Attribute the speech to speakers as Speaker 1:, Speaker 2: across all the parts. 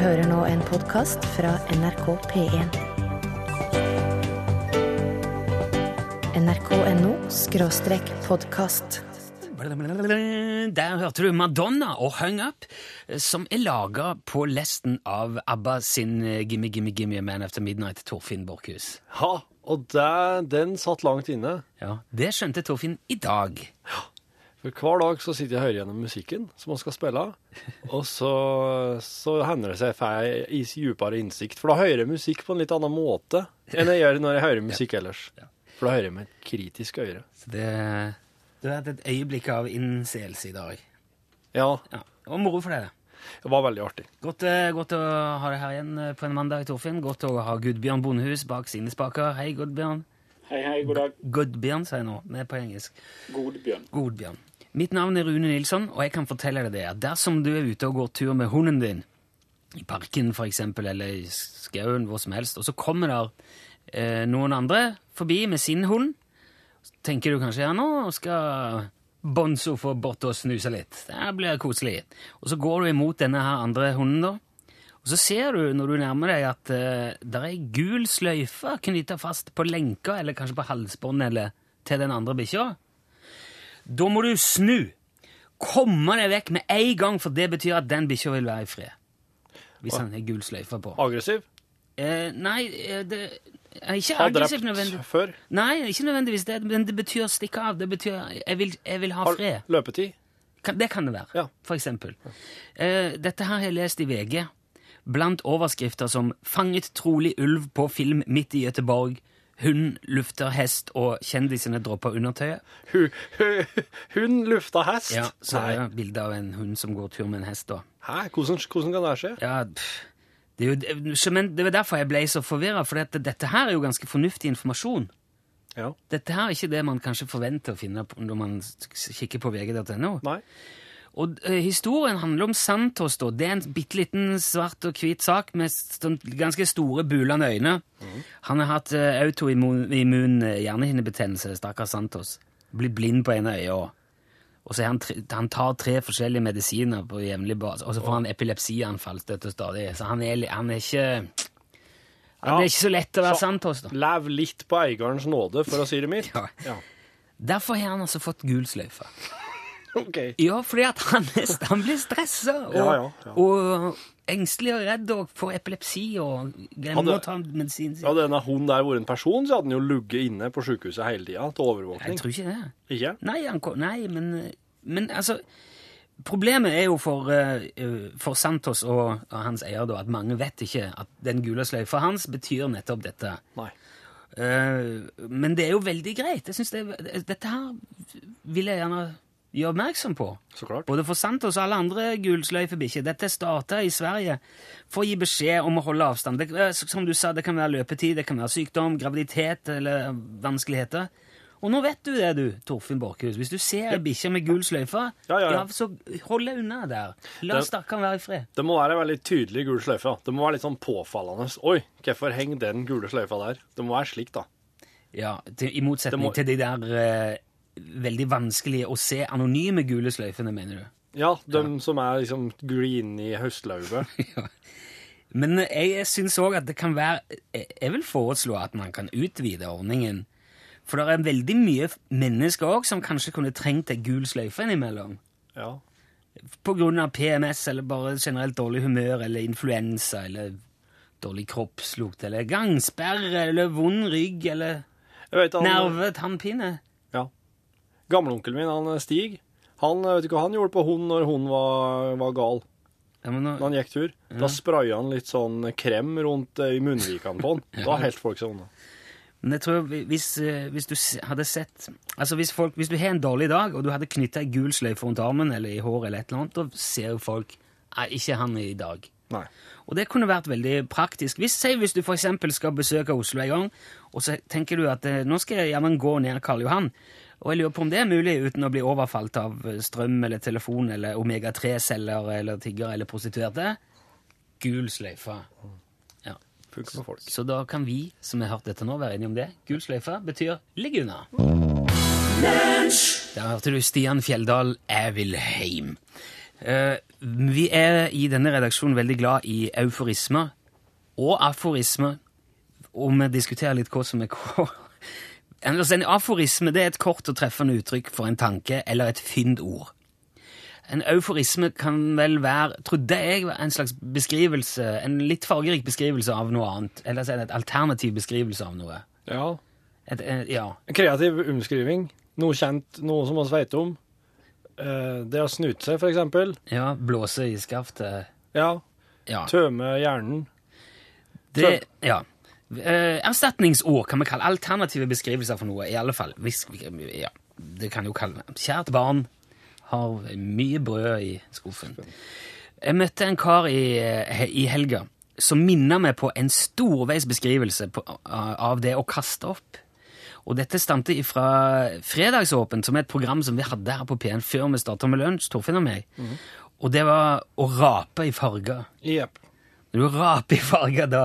Speaker 1: hører nå en podkast fra NRK P1. nrk.no skråstrek podkast.
Speaker 2: Der hørte du Madonna og Hung Up, som er laga på lesten av ABBA sin Gimme, Gimme Gimme Man After Midnight, Torfinn Borchhus.
Speaker 3: Ja, og der, den satt langt inne.
Speaker 2: Ja, Det skjønte Torfinn i dag.
Speaker 3: For hver dag så sitter jeg og hører gjennom musikken som man skal spille, og så, så hender det seg jeg får dypere innsikt. For da hører jeg musikk på en litt annen måte enn jeg gjør når jeg hører musikk ellers. For da hører jeg med et kritisk øre.
Speaker 2: Så det, du har hatt et øyeblikk av innseelse i dag.
Speaker 3: Ja,
Speaker 2: Ja, Og moro for deg.
Speaker 3: det var veldig artig.
Speaker 2: Godt, eh, godt å ha deg her igjen eh, på en mandag, Torfinn. Godt å ha Gudbjørn Bondehus bak sine spaker. Hei, Gudbjørn.
Speaker 4: Hei, hei, god dag.
Speaker 2: Gudbjørn, sier jeg nå, med på engelsk.
Speaker 4: Godbjørn.
Speaker 2: Godbjørn. Mitt navn er Rune Nilsson, og jeg kan fortelle deg det at dersom du er ute og går tur med hunden din, i parken for eksempel, eller i skauen, hvor som helst, og så kommer der eh, noen andre forbi med sin hund, så tenker du kanskje ja, nå skal Bonzo få bort og snuse litt. Det blir koselig. Og så går du imot denne her andre hunden, da. Og så ser du når du nærmer deg at uh, det er gul sløyfe knytta fast på lenka, eller kanskje på halsbåndet eller til den andre bikkja. Da må du snu. Komme deg vekk med en gang, for det betyr at den bikkja vil være i fred. Hvis han har gul sløyfe på.
Speaker 3: Aggressiv?
Speaker 2: Eh, nei, eh, det er ikke
Speaker 3: Har
Speaker 2: aggressivt
Speaker 3: drept før?
Speaker 2: Nei, ikke nødvendigvis det, men det betyr stikke av. Det betyr jeg vil, jeg vil ha
Speaker 3: Har
Speaker 2: fred.
Speaker 3: løpetid?
Speaker 2: Kan, det kan det være,
Speaker 3: Ja.
Speaker 2: for eksempel. Eh, dette her har jeg lest i VG, blant overskrifter som 'Fanget trolig ulv på film midt i Göteborg', 'Hund lufter hest', og 'Kjendisene dropper undertøyet'.
Speaker 3: Hun, hun, hun lufter hest?
Speaker 2: Ja, så er det bilde av en hund som går tur med en hest. da.
Speaker 3: Hæ? Hvordan, hvordan kan det skje?
Speaker 2: Ja, pff, det er jo men det var derfor jeg ble så forvirra, for dette, dette her er jo ganske fornuftig informasjon.
Speaker 3: Ja.
Speaker 2: Dette her er ikke det man kanskje forventer å finne når man kikker på vg.no. Og eh, historien handler om Santos. da. Det er en bitte liten svart og hvit sak med sånn ganske store, bulende øyne. Han har hatt uh, autoimmun eh, hjernehinnebetennelse, stakkars Santos. Blitt blind på ene øyet. Og, og så han, han tar tre forskjellige medisiner på jevnlig base, og så får han epilepsianfall støtt og stadig. Så han er, han er ikke han
Speaker 3: Ja.
Speaker 2: er ikke så lett å være Santos, da.
Speaker 3: Lev litt på eierens nåde, for å si det mildt.
Speaker 2: Ja.
Speaker 3: Ja.
Speaker 2: Derfor har han altså fått gul sløyfe.
Speaker 3: Ok.
Speaker 2: Ja, fordi at han, han blir stressa og,
Speaker 3: Ja, ja, ja.
Speaker 2: og engstelig og redd og får epilepsi og glemmer
Speaker 3: Hadde-
Speaker 2: å ta medisin sin.
Speaker 3: Hadde denne hunden der vært en person, så hadde den jo ligget inne på sykehuset hele tida til overvåkning.
Speaker 2: Jeg tror ikke det.
Speaker 3: Ikke?
Speaker 2: Nei, han, nei men, men altså Problemet er jo for, eh, eh, for Santos og, og hans eier da, at mange vet ikke at den gule sløyfa hans betyr nettopp dette.
Speaker 3: Nei.
Speaker 2: Uh, men det er jo veldig greit. Jeg synes det, Dette her vil jeg gjerne gjøre oppmerksom på.
Speaker 3: Så klart.
Speaker 2: Både for Santos og alle andre gulsløyfebikkjer. Dette starta i Sverige for å gi beskjed om å holde avstand. Det, eh, som du sa, det kan være løpetid, det kan være sykdom, graviditet eller vanskeligheter. Og nå vet du det, du, Torfinn Borchhus. Hvis du ser ei bikkje med gul sløyfe,
Speaker 3: Ja, ja, ja.
Speaker 2: så hold deg unna der. La stakkaren være i fred.
Speaker 3: Det må være veldig tydelig gul sløyfe. Det må være litt sånn påfallende. Oi, hvorfor henger den gule sløyfa der? Det må være slik, da.
Speaker 2: Ja, til, I motsetning
Speaker 3: må-
Speaker 2: til de der eh, veldig vanskelig å se anonyme gule sløyfene, mener du?
Speaker 3: Ja, de som er liksom green i høstlauget.
Speaker 2: Men jeg syns òg at det kan være Jeg vil foreslå at man kan utvide ordningen. For det er veldig mye mennesker òg som kanskje kunne trengt ei gul sløyfe innimellom.
Speaker 3: Ja.
Speaker 2: På grunn av PMS eller bare generelt dårlig humør eller influensa eller dårlig kroppslukt eller gangsperre eller vond rygg eller
Speaker 3: Jeg vet han,
Speaker 2: nerve, tannpine.
Speaker 3: Ja. Gamleonkelen min, han Stig, han vet du hva han gjorde på hund når hun var, var gal?
Speaker 2: Ja, nå,
Speaker 3: Når han gikk tur? Da spraya han litt sånn krem rundt eh, i munnvikene på han. Da helt folk seg unna.
Speaker 2: Men jeg tror hvis, eh, hvis du hadde sett Altså hvis, folk, hvis du har en dårlig dag, og du hadde knytta ei gul sløyfe rundt armen eller i håret, eller et eller annet, da ser jo folk Nei, ikke han i dag.
Speaker 3: Nei.
Speaker 2: Og det kunne vært veldig praktisk. Hvis, si, hvis du f.eks. skal besøke Oslo en gang, og så tenker du at eh, nå skal jeg jammen gå ned Karl Johan, og jeg lurer på om det er mulig uten å bli overfalt av eh, strøm eller telefon eller omega-3-celler eller tiggere eller prostituerte. Gul sløyfe. Ja.
Speaker 3: Folk.
Speaker 2: Så da kan vi som har hørt dette nå, være enige om det. Gul sløyfe betyr ligg unna. Der hørte du Stian Fjelldal 'Jeg vil heim'. Uh, vi er i denne redaksjonen veldig glad i euforisme og aforisme, og vi diskuterer litt hva som er hva. En aforisme det er et kort og treffende uttrykk for en tanke eller et fyndord. En euforisme kan vel være, trodde jeg, en slags beskrivelse, en litt fargerik beskrivelse av noe annet. Eller så er det et alternativ beskrivelse av noe.
Speaker 3: Ja.
Speaker 2: Et, eh, ja.
Speaker 3: En kreativ omskriving. Noe kjent, noe som vi vet om. Eh, det å snute seg, for eksempel.
Speaker 2: ja, blåse i skaftet.
Speaker 3: Ja.
Speaker 2: Ja.
Speaker 3: Tømme hjernen.
Speaker 2: Det, ja. Eh, erstatningsord kan vi kalle alternative beskrivelser for noe, i alle fall. Hvis, ja, det kan jo kalle Kjært barn har mye brød i skuffen. Jeg møtte en kar i, eh, i helga som minner meg på en storveis beskrivelse på, av det å kaste opp. Og dette stamte fra Fredagsåpent, som er et program som vi hadde her på P1 før vi starta med lunsj, Torfinn og meg. Og det var å rape i farger.
Speaker 3: Yep.
Speaker 2: Når du raper i farger, da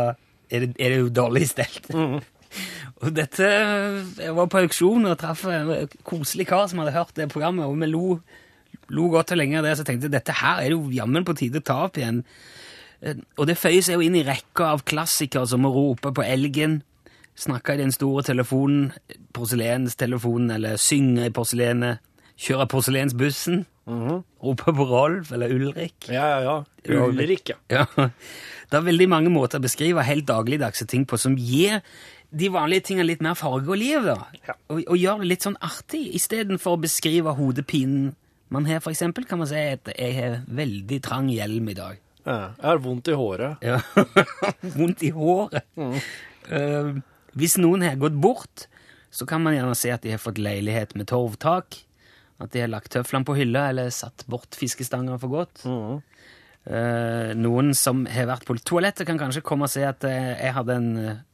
Speaker 2: er det, er det jo dårlig stelt. og dette Jeg var på auksjon og traff en koselig kar som hadde hørt det programmet, og vi lo, lo godt og lenge av det, så tenkte jeg dette her er det jo jammen på tide å ta opp igjen. Eh, Og det føyer seg jo inn i rekka av klassikere som å rope på elgen, snakke i den store telefonen, porselenstelefonen, eller synge i porselenet, kjøre porselensbussen, rope på Rolf eller Ulrik.
Speaker 3: Ja, ja, ja. Ulrik, ja.
Speaker 2: Ja, Det er veldig mange måter å beskrive helt dagligdagse ting på som gir de vanlige tingene litt mer farge og liv, da.
Speaker 3: Ja.
Speaker 2: Og, og gjør det litt sånn artig, istedenfor å beskrive hodepinen man har, for eksempel, kan man si at jeg har veldig trang hjelm i dag.
Speaker 3: ja. Jeg har vondt i håret.
Speaker 2: Ja. Vondt i håret. Eh, hvis noen har gått bort, så kan man gjerne se at de har fått leilighet med torvtak, at de har lagt tøflene på hylla eller satt bort fiskestanger for godt. Eh, noen som har vært på toalettet, kan kanskje komme og si at eh, jeg, hadde en,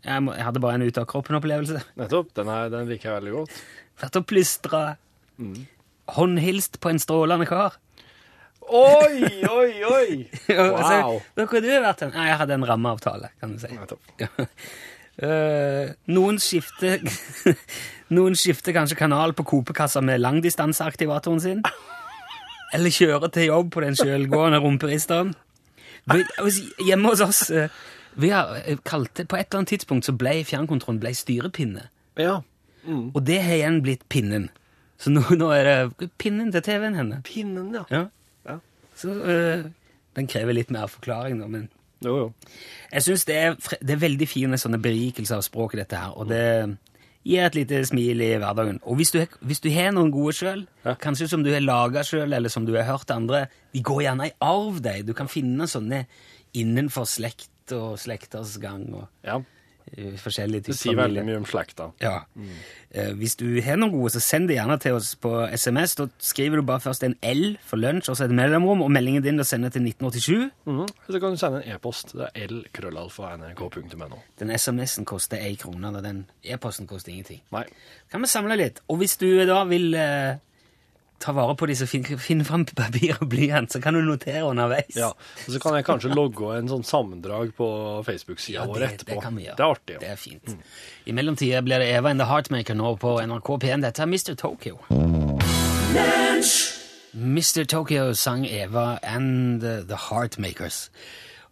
Speaker 2: jeg, må- jeg hadde bare en ut-av-kroppen-opplevelse.
Speaker 3: Nettopp. Den, er, den liker jeg veldig godt.
Speaker 2: Vært og plystra. Håndhilst på en strålende kar.
Speaker 3: Oi, oi, oi!
Speaker 2: Altså,
Speaker 3: Wow.
Speaker 2: Hvor har du vært hen? Jeg hadde en rammeavtale, kan du si.
Speaker 3: Nettopp.
Speaker 2: Eh, noen skifter Noen skifter kanskje kanal på kopekassa med langdistanseaktivatoren sin. Eller kjører til jobb på den sjølgående rumperisteren. Hjemme hos oss uh, vi har eh, kalt det, På et eller annet tidspunkt så ble fjernkontrollen ble styrepinne.
Speaker 3: Ja.
Speaker 2: Og det har igjen blitt pinnen. Så nå, nå er det pinnen til TV-en henne.
Speaker 3: Pinnen, ja.
Speaker 2: Ja.
Speaker 3: Ja.
Speaker 2: Så uh, den krever litt mer forklaring, da, men
Speaker 3: Jo, jo.
Speaker 2: jeg syns det, det er veldig fine sånne berikelser av språket, dette her. Og det gir et lite smil i hverdagen. Og hvis du, hvis du har noen gode sjøl,
Speaker 3: Ja.
Speaker 2: kanskje som du har laga sjøl, eller som du har hørt andre, de går gjerne i arv, de. Du kan finne sånne innenfor slekt og slekters gang og
Speaker 3: Ja.
Speaker 2: Eh, familier.
Speaker 3: Det
Speaker 2: typer
Speaker 3: sier veldig mye om slekta.
Speaker 2: Ja. Eh, hvis du har noen gode, så send det gjerne til oss på SMS. Da skriver du bare først en L for lunsj, og så et mellomrom, og meldingen din da sender til 1987.
Speaker 3: Mm. Så kan du sende en e-post. Det er l-krøllalfa.nrk.no.
Speaker 2: Den SMS-en koster én krone, og den e-posten koster ingenting.
Speaker 3: Nei.
Speaker 2: Kan vi samle litt? Og hvis du da vil eh, ta vare på disse, finner finne fram papir og blyant, så kan du notere underveis.
Speaker 3: Ja. Og så kan jeg kanskje logge en sånn sammendrag på Facebook-sida
Speaker 2: Ja,
Speaker 3: vår etterpå.
Speaker 2: det kan vi gjøre.
Speaker 3: Det er artig.
Speaker 2: Det er fint. I mellomtida blir det Eva and the Heartmaker nå på NRK P1. Dette er Mr. Tokyo. Mr. Tokyo sang Eva and the, the Heartmakers.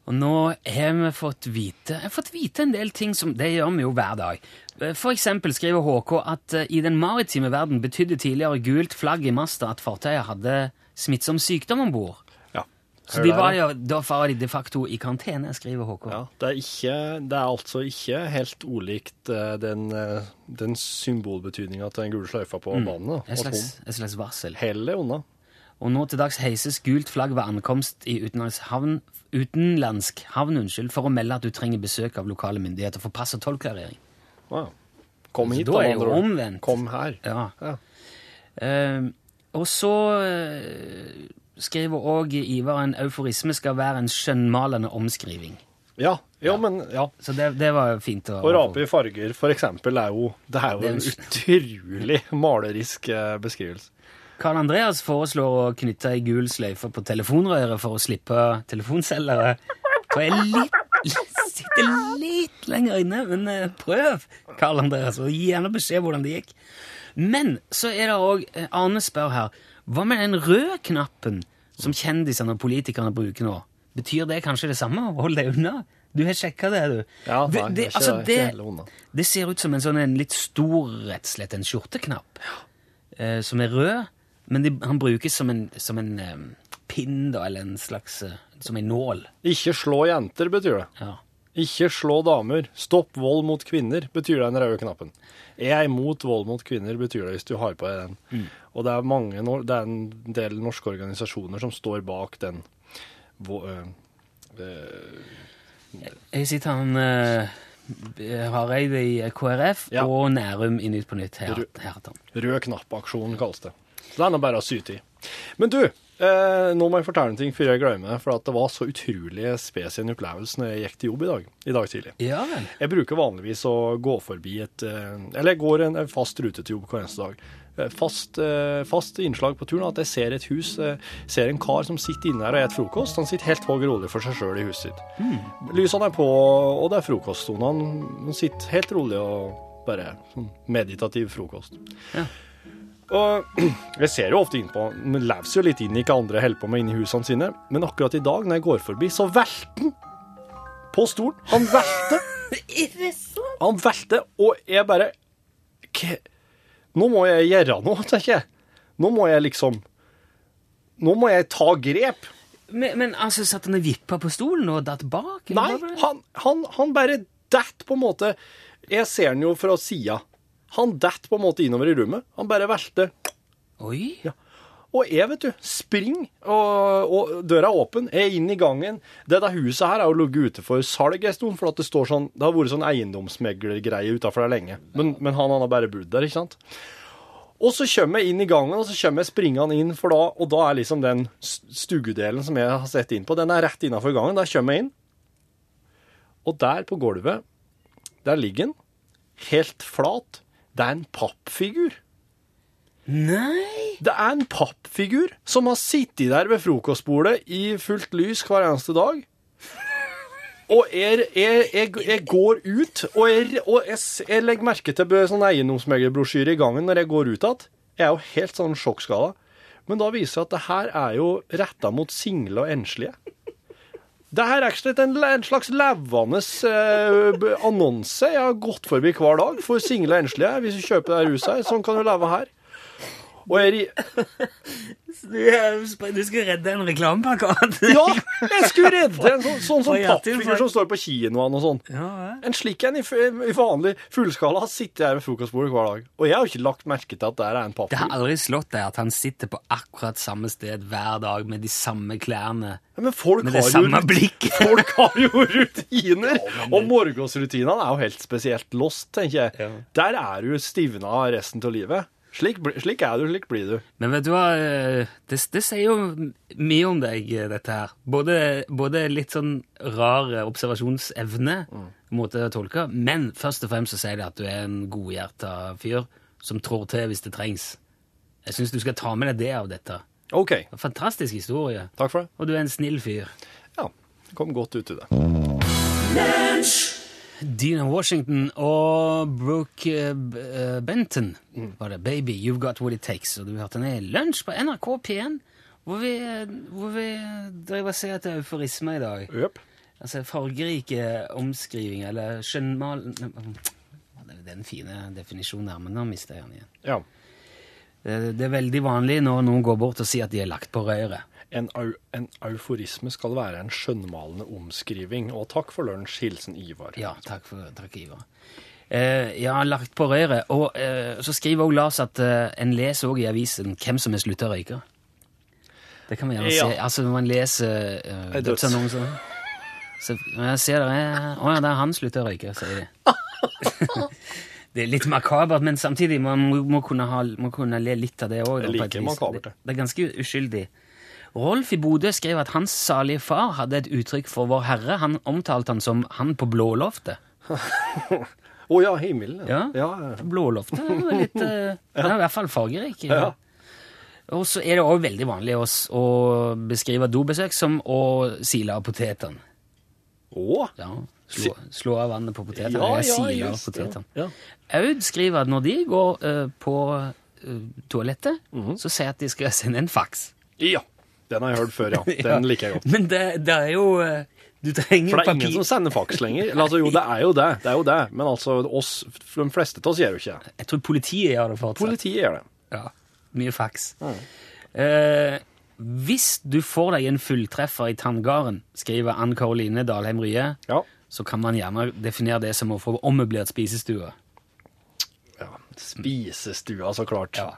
Speaker 2: Og nå har vi fått vite Jeg har fått vite en del ting som Det gjør vi jo hver dag. For eksempel skriver HK at eh, i den maritime verden betydde tidligere gult flagg i masta at fartøyet hadde smittsom sykdom om bord.
Speaker 3: ja.
Speaker 2: Så de var jo, da var de de facto i karantene, skriver HK.
Speaker 3: Ja, det er, ikke, det er altså ikke helt olikt eh, den, eh, den symbolbetydninga til den gule sløyfa på banen. da,
Speaker 2: Et slags, et slags varsel.
Speaker 3: Heller unna.
Speaker 2: Og nå til dags heises gult flagg ved ankomst i utenlandsk havn, utenlandsk havn unnskyld, for å melde at du trenger besøk av lokale myndigheter for pass og tollklarering.
Speaker 3: Wow. Kom hit,
Speaker 2: da er det omvendt.
Speaker 3: Kom her.
Speaker 2: Ja.
Speaker 3: Ja.
Speaker 2: Uh, og så uh, skriver òg Ivar en euforisme skal være en skjønnmalende omskriving.
Speaker 3: Ja, ja, men ja.
Speaker 2: Så det, det var fint å
Speaker 3: rape i farger, for eksempel, er jo, det er jo en- utrolig malerisk eh, beskrivelse.
Speaker 2: Karl Andreas foreslår å knytte ei gul sløyfe på telefonrøret for å slippe telefonselgere. Og jeg litt, litt, sitter litt lenger inne, men eh, prøv, Karl Andreas, og gi gjerne beskjed hvordan det gikk. Men så er det òg Arne spør her. Hva med den røde knappen som kjendisene og politikerne bruker nå, betyr det kanskje det samme? Hold deg unna. Du har sjekka det, du.
Speaker 3: Ja, nei,
Speaker 2: det,
Speaker 3: er ikke-
Speaker 2: altså, det, det ser ut som en sånn en litt stor, rett og slett, en skjorteknapp. Eh, som er rød, men de, han brukes som en, som en um, pinn, da, eller en slags uh, Som en nål.
Speaker 3: Ikke slå jenter, betyr det.
Speaker 2: Ja.
Speaker 3: Ikke slå damer. Stopp vold mot kvinner, betyr den røde knappen. Jeg er imot vold mot kvinner, betyr det hvis du har på deg den.
Speaker 2: Mm.
Speaker 3: Og det er, mange, det er en del norske organisasjoner som står bak den. vo- øh, øh,
Speaker 2: Jeg sitter han eh, Hareide i KrF
Speaker 3: Ja.
Speaker 2: og Nærum i Nytt på Nytt. Her, her.
Speaker 3: Rød knapp-aksjonen kalles det. Så det er nå bare å syte i. Men du, eh, nå må jeg fortelle en ting før jeg glemmer det, for at det var så utrolig spesiell opplevelse når jeg gikk til jobb i dag, i dag tidlig.
Speaker 2: Ja.
Speaker 3: Jeg bruker vanligvis å gå forbi et eh, Eller jeg går en, en fast rute til jobb hver eneste dag. Eh, Fast, eh, fast innslag på turen at jeg ser et hus, eh, ser en kar som sitter inne her og spiser frokost. Han sitter helt hogg rolig for seg sjøl i huset sitt. Lysene er på, og det er frokoststund. Han, han sitter helt rolig og bare sånn meditativ frokost.
Speaker 2: Ja.
Speaker 3: Og jeg ser jo ofte innpå Han lever jo litt inn i hva andre holder på med inni husene sine, men akkurat i dag, når jeg går forbi, så velter han på stolen. Han velter. Han velter, og jeg bare «Hva- Nå må jeg gjøre noe, tenker jeg. Nå må jeg liksom Nå må jeg ta grep.
Speaker 2: Men, men altså, satt han og vippa på stolen og datt bak?
Speaker 3: Nei, han, han, han bare datt, på en måte Jeg ser han jo fra sida. Han detter på en måte innover i rommet. Han bare velter.
Speaker 2: Oi.
Speaker 3: Ja. Og jeg, vet du, springer, og, og døra er åpen. Jeg er inne i gangen. Dette huset her har jo ligget ute for salg en stund, for at det står sånn Det har vært sånn eiendomsmeglergreie utafor der lenge. Men, men han, han har bare bodd der, ikke sant? Og så kommer jeg inn i gangen, og så kommer jeg springende inn, for da, og da er liksom den s- som jeg har sett inn på, den er rett innafor gangen. Der kommer jeg inn. Og der på gulvet, der ligger den, helt flat. Det er en pappfigur.
Speaker 2: Nei!
Speaker 3: Det er en pappfigur som har sittet der ved frokostbordet i fullt lys hver eneste dag. Og jeg, jeg, jeg, jeg går ut, og, og jeg, jeg legger merke til sånn eiendomsmeglerbrosjyre i gangen når jeg går ut igjen. Jeg er jo helt sånn sjokkskada. Men da viser det at det her er jo retta mot single og enslige. Det her er slett en, slags levende eh, annonse jeg har gått forbi hver dag for single og enslige. Hvis du kjøper det huset her, sånn kan du leve her. Og er de
Speaker 2: Du, du skal redde en reklameplakat?
Speaker 3: Ja, jeg skulle redde en sånn, sånn som pappfigur
Speaker 2: for-
Speaker 3: som står på kinoene og sånn.
Speaker 2: Ja.
Speaker 3: En slik en i, f- i vanlig fullskala sitter jeg ved frokostbordet hver dag. Og jeg har jo ikke lagt merke til at det er en
Speaker 2: Det har
Speaker 3: pappfigur.
Speaker 2: aldri slått deg at han sitter på akkurat samme sted hver dag med de samme klærne,
Speaker 3: Ja, Men folk
Speaker 2: med det
Speaker 3: har,
Speaker 2: samme
Speaker 3: jo,
Speaker 2: blikket?
Speaker 3: folk har jo rutiner! Og morgensrutinene er jo helt spesielt lost, tenker jeg.
Speaker 2: Ja.
Speaker 3: Der er du stivna resten av livet. Slik, slik er du, slik blir du.
Speaker 2: Men vet du hva, eh, det, det sier jo mye om deg, eh, dette her. Både, både litt sånn rar observasjonsevne, mm. måte å tolke, men først og fremst så sier det at du er en godhjerta fyr som trår til hvis det trengs. Jeg syns du skal ta med deg det av dette.
Speaker 3: OK,
Speaker 2: Fantastisk historie.
Speaker 3: takk for det.
Speaker 2: Og du er en snill fyr.
Speaker 3: Ja, kom godt ut i det.
Speaker 2: Dina Washington og Brooke eh, Benton var det. 'Baby, You've Got What It Takes'. Og du hørte den i lunsj på NRK P1, hvor vi, hvor vi drev og ser etter euforisme i dag.
Speaker 3: Yep.
Speaker 2: Altså fargerike omskrivinger, eller skjønnmal... Det er den fine definisjonen her, men nå mister jeg den igjen.
Speaker 3: Ja.
Speaker 2: Det, det er veldig vanlig når noen går bort og sier at de er lagt på røret.
Speaker 3: En, au, en euforisme skal være en skjønnmalende omskriving. Og takk for lunsj. Hilsen Ivar.
Speaker 2: Ja, takk, for, takk Ivar. Eh, ja, lagt på røret. Og eh, så skriver også Lars at eh, en leser også i avisen hvem som har slutta å røyke. Det kan vi gjerne
Speaker 3: Ja.
Speaker 2: se. Altså når man leser eh,
Speaker 3: døds.
Speaker 2: dødsannonser så jeg ser det er, Å ja, det er han slutta å røyke, sier de. det er litt makabert, men samtidig man må, må, kunne, ha, må kunne le litt av det òg.
Speaker 3: Like makabert,
Speaker 2: det.
Speaker 3: det.
Speaker 2: Er ganske uskyldig. Rolf i Bodø skrev at hans salige far hadde et uttrykk for Vår Herre. Han omtalte han som 'han på blåloftet'.
Speaker 3: Å ja, himmelen.
Speaker 2: Ja.
Speaker 3: ja, ja.
Speaker 2: Blåloftet er litt uh, ja. er i hvert fall fargerik.
Speaker 3: Ja.
Speaker 2: Og så er det òg veldig vanlig å, å beskrive dobesøk som å sile av potetene.
Speaker 3: Å?
Speaker 2: Ja, slå, slå av vannet på potetene.
Speaker 3: Ja, ja, ja, det.
Speaker 2: potetene.
Speaker 3: Ja.
Speaker 2: Aud skriver at når de går uh, på uh, toalettet,
Speaker 3: Mhm.
Speaker 2: så sier at de skal sende en faks.
Speaker 3: ja. Den har jeg hørt før, ja. Den liker jeg godt.
Speaker 2: Men det, det er jo uh, Du trenger papir.
Speaker 3: For det er
Speaker 2: papir.
Speaker 3: ingen som sender faks lenger. Altså, jo, det er jo det, det er jo det. Men altså, oss, de fleste av oss gjør jo ikke det.
Speaker 2: Jeg tror politiet gjør det fortsatt.
Speaker 3: Politiet gjør det.
Speaker 2: Ja, mye faks. Eh, hvis du får deg en fulltreffer i tanngarden, skriver Ann Karoline Dalheim Rye,
Speaker 3: Ja.
Speaker 2: så kan man gjerne definere det som å få ommøblert spisestue.
Speaker 3: ja. Spisestua, så klart.
Speaker 2: Ja.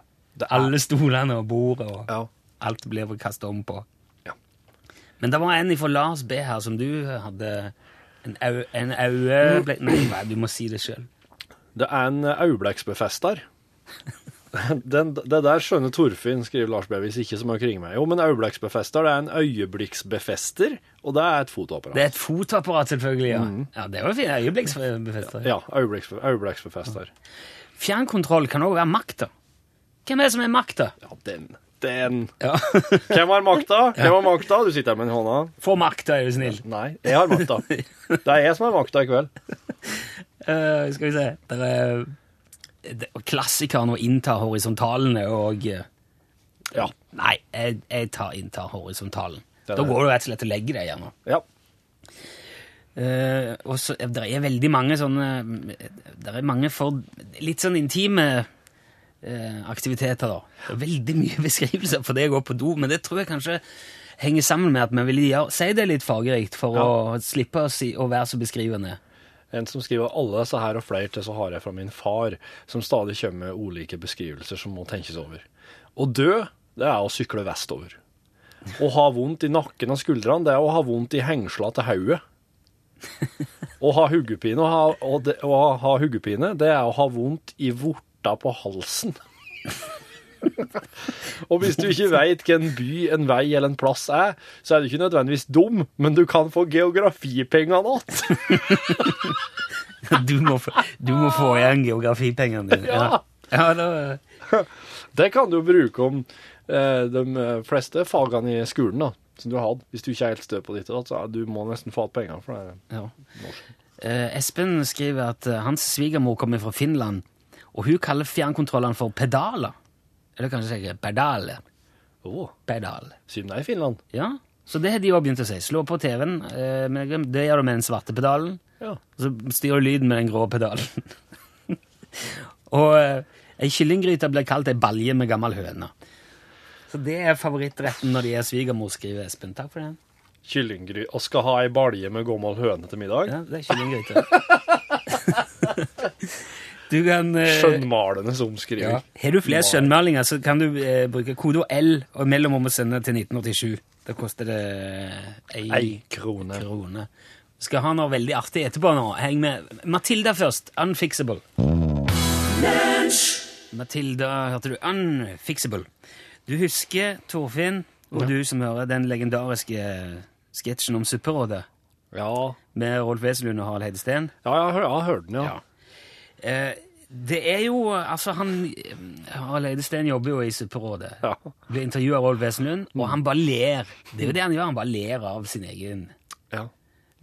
Speaker 2: Alle stolene og bordet og
Speaker 3: Ja.
Speaker 2: alt blir kastet om på.
Speaker 3: Ja.
Speaker 2: Men det var en fra Lars B her som du hadde en au... Aue... Nei, du må si det sjøl.
Speaker 3: Det er en aublekksbefester. Den, det der skjønner Torfinn, skriver Lars Bevis, ikke som å kringe meg. Jo, men øyeblikksbefester, det er en øyeblikksbefester, og det er et fotoapparat.
Speaker 2: Det er et fotoapparat, selvfølgelig. Ja, ja det var fint. Øyeblikksbefester.
Speaker 3: Ja, øyeblikksbefester.
Speaker 2: Fjernkontroll kan òg være makta. Hvem er det som er makta?
Speaker 3: Ja, den. Den.
Speaker 2: Ja.
Speaker 3: Hvem har makta? Hvem har makta? Du sitter her med den hånda.
Speaker 2: Få makta, er du snill.
Speaker 3: Nei, jeg har makta. Det er jeg som har makta i kveld.
Speaker 2: Uh, skal vi se Det er Klassikeren å innta horisontalene og eh,
Speaker 3: Ja.
Speaker 2: Nei, jeg, jeg tar inntar horisontalen. Da går det rett og slett å legge deg gjerne.
Speaker 3: Ja.
Speaker 2: Uh, og så Det er veldig mange sånne Det er mange for litt sånn intime uh, aktiviteter, da. Det er veldig mye beskrivelser for det å gå på do, men det tror jeg kanskje henger sammen med at vi vil si det litt fargerikt for
Speaker 3: Ja.
Speaker 2: å slippe å, si, å være så beskrivende.
Speaker 3: En som skriver alle disse her og flere til så har jeg fra min far, som stadig kommer med ulike beskrivelser som må tenkes over. Å dø, det er å sykle vestover. Å ha vondt i nakken og skuldrene, det er å ha vondt i hengsla til hodet. Å ha ha, og det, ha det er å ha vondt i vorta på halsen. Og hvis du ikke veit hva en by, en vei eller en plass er, så er du ikke nødvendigvis dum, men du kan få geografipengene igjen.
Speaker 2: Du må, få- du må få igjen geografipengene dine.
Speaker 3: Ja.
Speaker 2: ja da,
Speaker 3: Det kan du bruke om eh, de fleste fagene i skolen da, som du har hatt. Hvis du ikke er helt stø på ditt, så du må nesten få igjen penger for det.
Speaker 2: ja. Eh, Espen skriver at eh, hans svigermor kommer fra Finland, og hun kaller fjernkontrollene for pedaler. Eller kanskje sier pedaler.
Speaker 3: Oh.
Speaker 2: Pedal.
Speaker 3: siden det er i Finland.
Speaker 2: Ja, så det har de òg begynt å si. Slå på TV-en, eh, det gjør du med den svarte pedalen,
Speaker 3: Ja.
Speaker 2: og så styrer du lyden med den grå pedalen. og eh, ei kyllinggryte blir kalt ei balje med gammel høne. Så det er favorittretten når de er svigermor, skriver Espen. Takk for den.
Speaker 3: Kyllinggry og skal ha ei balje med gammel høne til middag.
Speaker 2: Ja, det er kyllinggryte. du kan eh,
Speaker 3: Skjønnmalende som skriver.
Speaker 2: ja. Har du flere skjønnmalinger, så kan du eh, bruke kode L og mellomrom og sende til 1987. Da koster det ei,
Speaker 3: Ei krone.
Speaker 2: krone. Skal ha noe veldig artig etterpå nå. Heng med. Matilda først. Unfixable. Matilda, hørte du? Unfixable. Du husker, Torfinn, og du som hører den legendariske sketsjen om Supperådet
Speaker 3: Ja,
Speaker 2: med Rolf Wesenlund og Harald Heidesteen?
Speaker 3: ja jeg, har, hørt den, ja.
Speaker 2: Eh, det er jo Altså, han Harald Eidesteen jobber jo i Supperådet.
Speaker 3: Ja.
Speaker 2: Blir intervjua av Rolf Wesenlund, og han bare ler. Det er jo det han gjør, han bare ler av sin egen
Speaker 3: ja.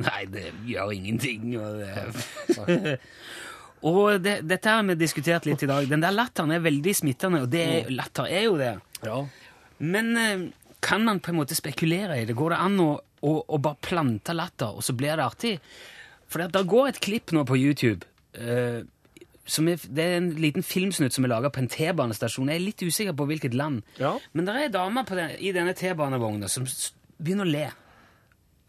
Speaker 2: Nei, det gjør ingenting. Og, det. og det, dette har vi diskutert litt i dag. Den der latteren er veldig smittende, og det, er- latter er jo det.
Speaker 3: ja.
Speaker 2: Men eh, kan man på en måte spekulere i det? Går det an å, å, å bare plante latter, og så blir det artig? For det, går et klipp nå på YouTube. eh, som er, det er en liten filmsnutt som er laga på en T-banestasjon. Jeg er litt usikker på hvilket land.
Speaker 3: Ja.
Speaker 2: Men det er ei dame på den, i denne T-banevogna som begynner å le.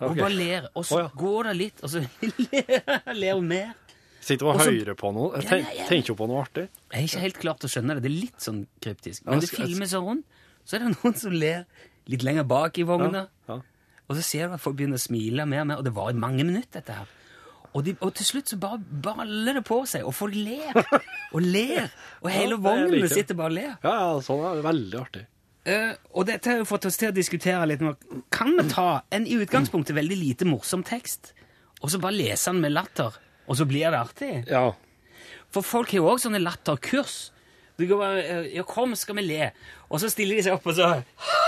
Speaker 3: Ok.
Speaker 2: bare ler, og så
Speaker 3: oh, ja.
Speaker 2: går det litt, og så ler, hun mer.
Speaker 3: Sitter og hører på noe. Ten,
Speaker 2: ja,
Speaker 3: tenker hun på noe artig.
Speaker 2: Jeg har ikke helt klart å skjønne det. Det er litt sånn kryptisk. Men det
Speaker 3: filmes skal-
Speaker 2: filmer så er det noen som ler litt lenger bak i vogna.
Speaker 3: Ja.
Speaker 2: Og så ser du at folk begynner å smile mer og mer, og det var i mange minutter, dette her. Og, de, og til slutt så bare baller det på seg, og folk ler og ler. Og hele
Speaker 3: er
Speaker 2: vognen sitter bare og ler.
Speaker 3: Ja, ja, sånn er det veldig artig.
Speaker 2: Uh, og dette har jo fått oss til å diskutere litt. Kan vi ta en i utgangspunktet veldig lite morsom tekst, og så bare lese den med latter, og så blir det artig?
Speaker 3: Ja.
Speaker 2: For folk har jo også sånne latterkurs. Du går bare, eh, ja, kom, skal vi le? Og så stiller de seg opp, og så,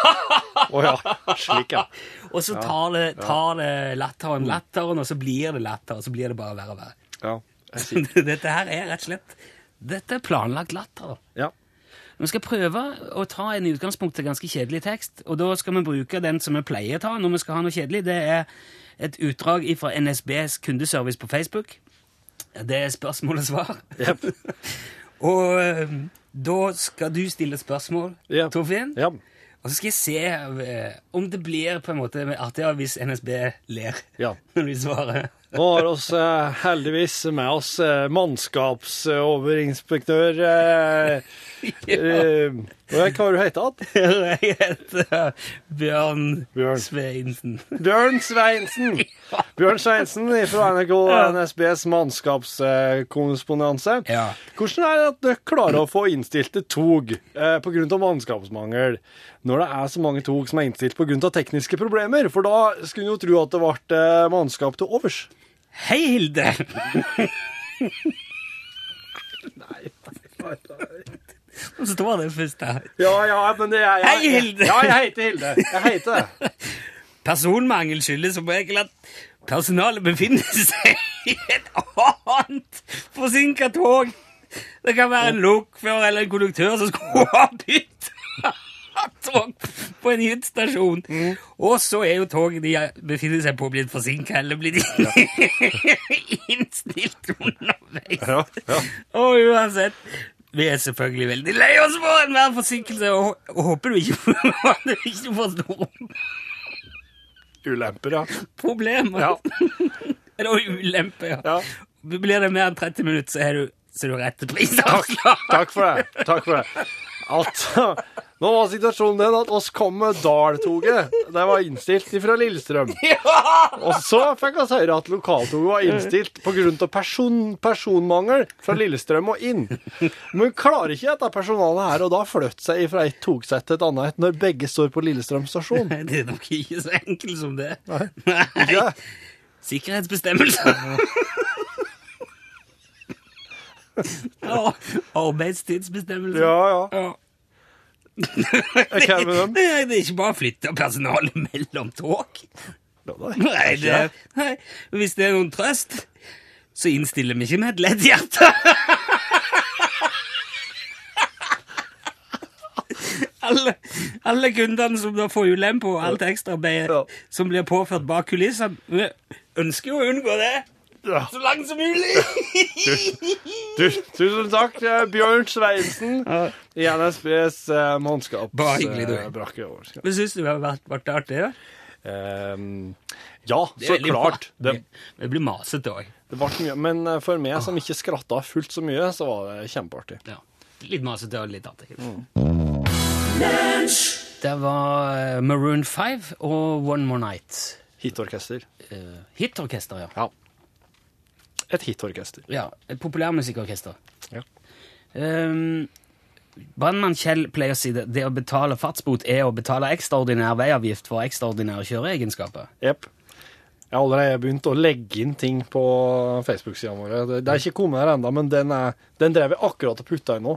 Speaker 3: Å ja. Slik, ja.
Speaker 2: og så tar det, tar det latteren latteren, og så blir det latter, og så blir det bare verre og verre.
Speaker 3: ja.
Speaker 2: Dette her er rett og slett Dette er planlagt latter.
Speaker 3: ja.
Speaker 2: Vi skal prøve å ta en utgangspunkt til ganske kjedelig tekst, og da skal vi bruke den som vi pleier å ta når vi skal ha noe kjedelig. Det er et utdrag fra NSBs kundeservice på Facebook. Det er spørsmål og svar.
Speaker 3: Yep.
Speaker 2: Og eh, da skal du stille spørsmål,
Speaker 3: Ja.
Speaker 2: Torfinn.
Speaker 3: Ja.
Speaker 2: Og så skal jeg se eh, om det blir på en måte artigere hvis NSB ler
Speaker 3: ja.
Speaker 2: når de svarer.
Speaker 3: Nå har oss eh, heldigvis med oss eh, eh, Hva har du hett?
Speaker 2: Jeg heter Bjørn,
Speaker 3: Bjørn.
Speaker 2: Sveinsen.
Speaker 3: Bjørn Sveinsen. Bjørn Sveinsen fra NRK NSBs mannskapskorrespondanse.
Speaker 2: Ja.
Speaker 3: Hvordan er det at dere klarer å få innstilte tog eh, pga. mannskapsmangel, når det er så mange tog som er innstilt pga. tekniske problemer? For da skulle en jo tro at det ble eh, mannskap til overs.
Speaker 2: Hei, Hilde! Nå står det først der.
Speaker 3: Ja, ja, men det er
Speaker 2: Hei, Hilde.
Speaker 3: Ja, jeg heter Hilde. Jeg heter det.
Speaker 2: Personmangel skyldes som regel at personalet befinner seg i et annet forsinka tog. Det kan være en lokfører eller en konduktør som skulle ha bytta tog på en gitt stasjon. Og så er jo toget de befinner seg på, blitt forsinka eller blitt innstilt underveis.
Speaker 3: Ja, ja.
Speaker 2: Og uansett vi er selvfølgelig veldig lei oss for enhver forsinkelse, og, og håper du ikke, du ikke forstår
Speaker 3: Ulemper, ja.
Speaker 2: problemer.
Speaker 3: Ja.
Speaker 2: Eller ulemper, ja.
Speaker 3: ja.
Speaker 2: Blir det mer enn 30 minutter, så er du, så er du rett til prisavslag.
Speaker 3: Takk for det. Takk for det. Altså, nå var situasjonen den at oss kom med Dal-toget. Det var innstilt fra Lillestrøm. Og så fikk vi høre at lokaltoget var innstilt pga. Person, personmangel fra Lillestrøm og inn. Men klarer ikke dette personalet her og da flytte seg fra et togsett til et annet når begge står på Lillestrøm stasjon?
Speaker 2: Det er nok ikke så enkelt som det.
Speaker 3: Nei.
Speaker 2: Nei.
Speaker 3: Ikke?
Speaker 2: Sikkerhetsbestemmelser. Ja, Arbeidstidsbestemmelser.
Speaker 3: Ja, ja. Hva med dem?
Speaker 2: Det, det er ikke bare å flytte personalet mellom tog.
Speaker 3: Nei.
Speaker 2: Nei, det, nei, hvis det er noen trøst, så innstiller vi ikke med et lett hjerte. alle, alle kundene som da får ulempe og alt ekstraarbeidet
Speaker 3: Ja.
Speaker 2: som blir påført bak kulissene, ønsker jo å unngå det
Speaker 3: Ja.
Speaker 2: så langt som mulig.
Speaker 3: Du, tusen takk, eh, Bjørn Sveinsen i NSBs uh, mannskapsbrakke.
Speaker 2: Uh, hyggelig, du.
Speaker 3: eh, over.
Speaker 2: Men syns du det har vært, vært artig? Ja?
Speaker 3: Um, ja, så klart. Det,
Speaker 2: Det blir masete òg.
Speaker 3: det ble mye. Men eh, for meg som ikke skratta fullt så mye, så var det kjempeartig.
Speaker 2: Ja. Litt masete og litt artig.
Speaker 3: Mm.
Speaker 2: Det var eh, Maroon 5 og One More Night.
Speaker 3: Hitorkester.
Speaker 2: Uh, hitorkester, ja.
Speaker 3: Ja. Et hitorkester.
Speaker 2: ja. Et populærmusikkorkester.
Speaker 3: Ja.
Speaker 2: Um, Brannmann Kjell pleier å si det, det å betale fartsbot er å betale ekstraordinær veiavgift for ekstraordinære kjøreegenskaper.
Speaker 3: Jepp. Jeg har allerede begynt å legge inn ting på Facebook-sida vår. Det, det er ikke kommet her ennå, men den, er, den drev jeg akkurat og putta inn nå.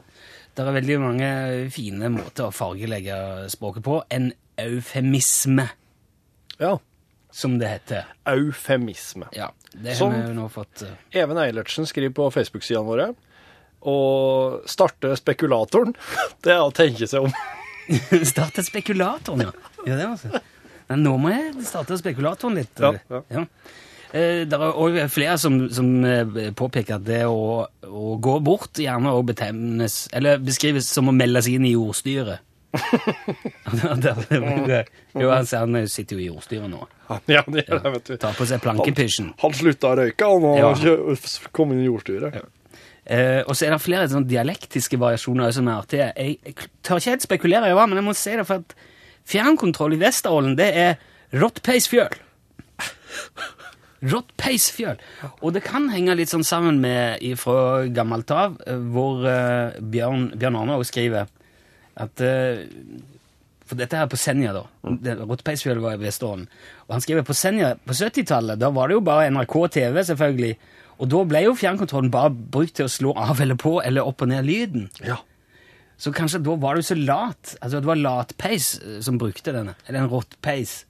Speaker 2: Det er veldig mange fine måter å fargelegge språket på. En eufemisme,
Speaker 3: Ja.
Speaker 2: Som det heter.
Speaker 3: Eufemisme.
Speaker 2: Ja, det
Speaker 3: Som-
Speaker 2: har vi jo nå fått eh,
Speaker 3: Even Eilertsen skriver på Facebook-sidene våre. Å starte spekulatoren, det er å tenke seg om.
Speaker 2: Starte spekulatoren, ja. ja det var så. Men nå må jeg starte spekulatoren litt.
Speaker 3: Ja, ja.
Speaker 2: Eh, Det er òg flere som, som eh, påpeker at det å, å gå bort gjerne òg beskrives som å melde seg inn i jordstyret. jo, altså, han sitter jo i jordstyret nå.
Speaker 3: Ja, det gjør det, vet du.
Speaker 2: Tar på seg plankepysjen.
Speaker 3: Han slutta å røyke, og
Speaker 2: Ja.
Speaker 3: ja. kom inn i jordstyret.
Speaker 2: Eh, og så er det flere sånne dialektiske variasjoner som er artige. Jeg, jeg tør ikke helt spekulere i hva, men jeg må si det for at fjernkontroll i Vesterålen, det er rottpeisfjøl. Rottpeisfjøl. Og det kan henge litt sånn sammen med fra gammelt av, eh, hvor uh, Bjørn, Bjørn Arne skriver at eh, For dette her på Senja, da. Det- Rottpeisfjøl var i Vesterålen. Og han skriver på Senja på 70-tallet, da var det jo bare NRK TV, selvfølgelig. Og da ble jo fjernkontrollen bare brukt til å slå av eller på eller opp og ned lyden.
Speaker 3: Ja.
Speaker 2: Så kanskje da var du så lat. Altså det var latpeis eh, som brukte denne. Eller en rottpeis.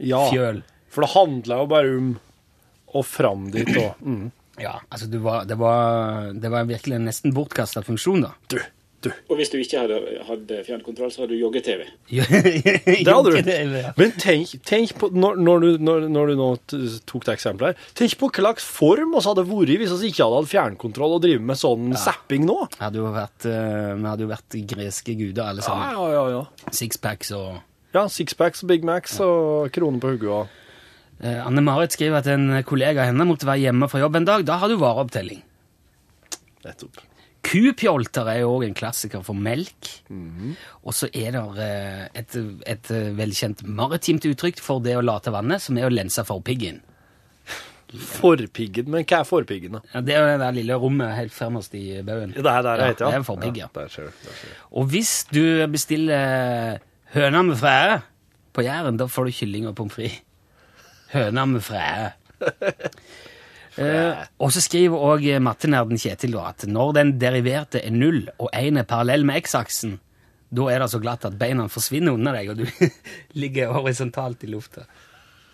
Speaker 3: ja.
Speaker 2: Fjøl.
Speaker 3: For det handla jo bare om å fram dit og mm.
Speaker 2: Ja, altså du var, det, var, det var virkelig en nesten bortkasta funksjon, da.
Speaker 3: Du, du.
Speaker 4: Og hvis du ikke hadde, hadde fjernkontroll, så hadde du jogge-TV.
Speaker 2: det
Speaker 3: hadde du. Men tenk, tenk på, når, når, du, når, når du nå tok det eksempelet her, tenk på hva slags form vi hadde vært hvis vi ikke hadde hatt fjernkontroll og drevet med sånn zapping nå.
Speaker 2: Hadde eh, vi hadde jo vært greske guder alle
Speaker 3: Ja,
Speaker 2: sammen.
Speaker 3: ja, ja. ja.
Speaker 2: Sixpacks og
Speaker 3: Ja, Sixpacks, Big Macs og kroner på hodet.
Speaker 2: Eh, Anne-Marit skriver at en kollega av henne måtte være hjemme fra jobb en dag. Da har du vareopptelling.
Speaker 3: Nettopp.
Speaker 2: Kupjolter er jo òg en klassiker for melk. Og så er det eh, et, et eh, velkjent maritimt uttrykk for det å late vannet, som er å lense forpiggen.
Speaker 3: Forpiggen, men hva er forpiggen, da?
Speaker 2: Ja, det er jo det der lille rommet helt fremmest i baugen.
Speaker 3: Det er der det
Speaker 2: Ja,
Speaker 3: heter, ja.
Speaker 2: det er forpigg, ja.
Speaker 3: Der ser du. Der ser du.
Speaker 2: Og hvis du bestiller høna med frære på Jæren, da får du kylling og pommes frites. Høna med frære. Eh, og så skriver òg mattenerden Kjetil at når den deriverte er null og én er parallell med x-aksen, da er det så glatt at beina forsvinner under deg, og du ligger horisontalt i lufta.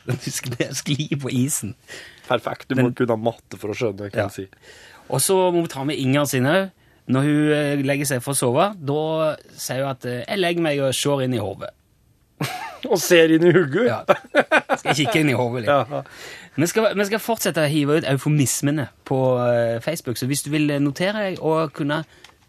Speaker 2: Du sklir på isen.
Speaker 3: Perfekt. Du må kunne ha matte for å skjønne hva
Speaker 2: Ja.
Speaker 3: si.
Speaker 2: Og så må vi ta med Inger sin òg. Når hun eh, legger seg for å sove, da sier hun at eh, 'jeg legger meg og ser inn i hodet'.
Speaker 3: Og ser inn i hugget.
Speaker 2: Ja. Skal kikke inn i hodet litt.
Speaker 3: Ja.
Speaker 2: Vi, skal, vi skal fortsette å hive ut eufemismene på eh, Facebook, så hvis du vil notere deg og kunne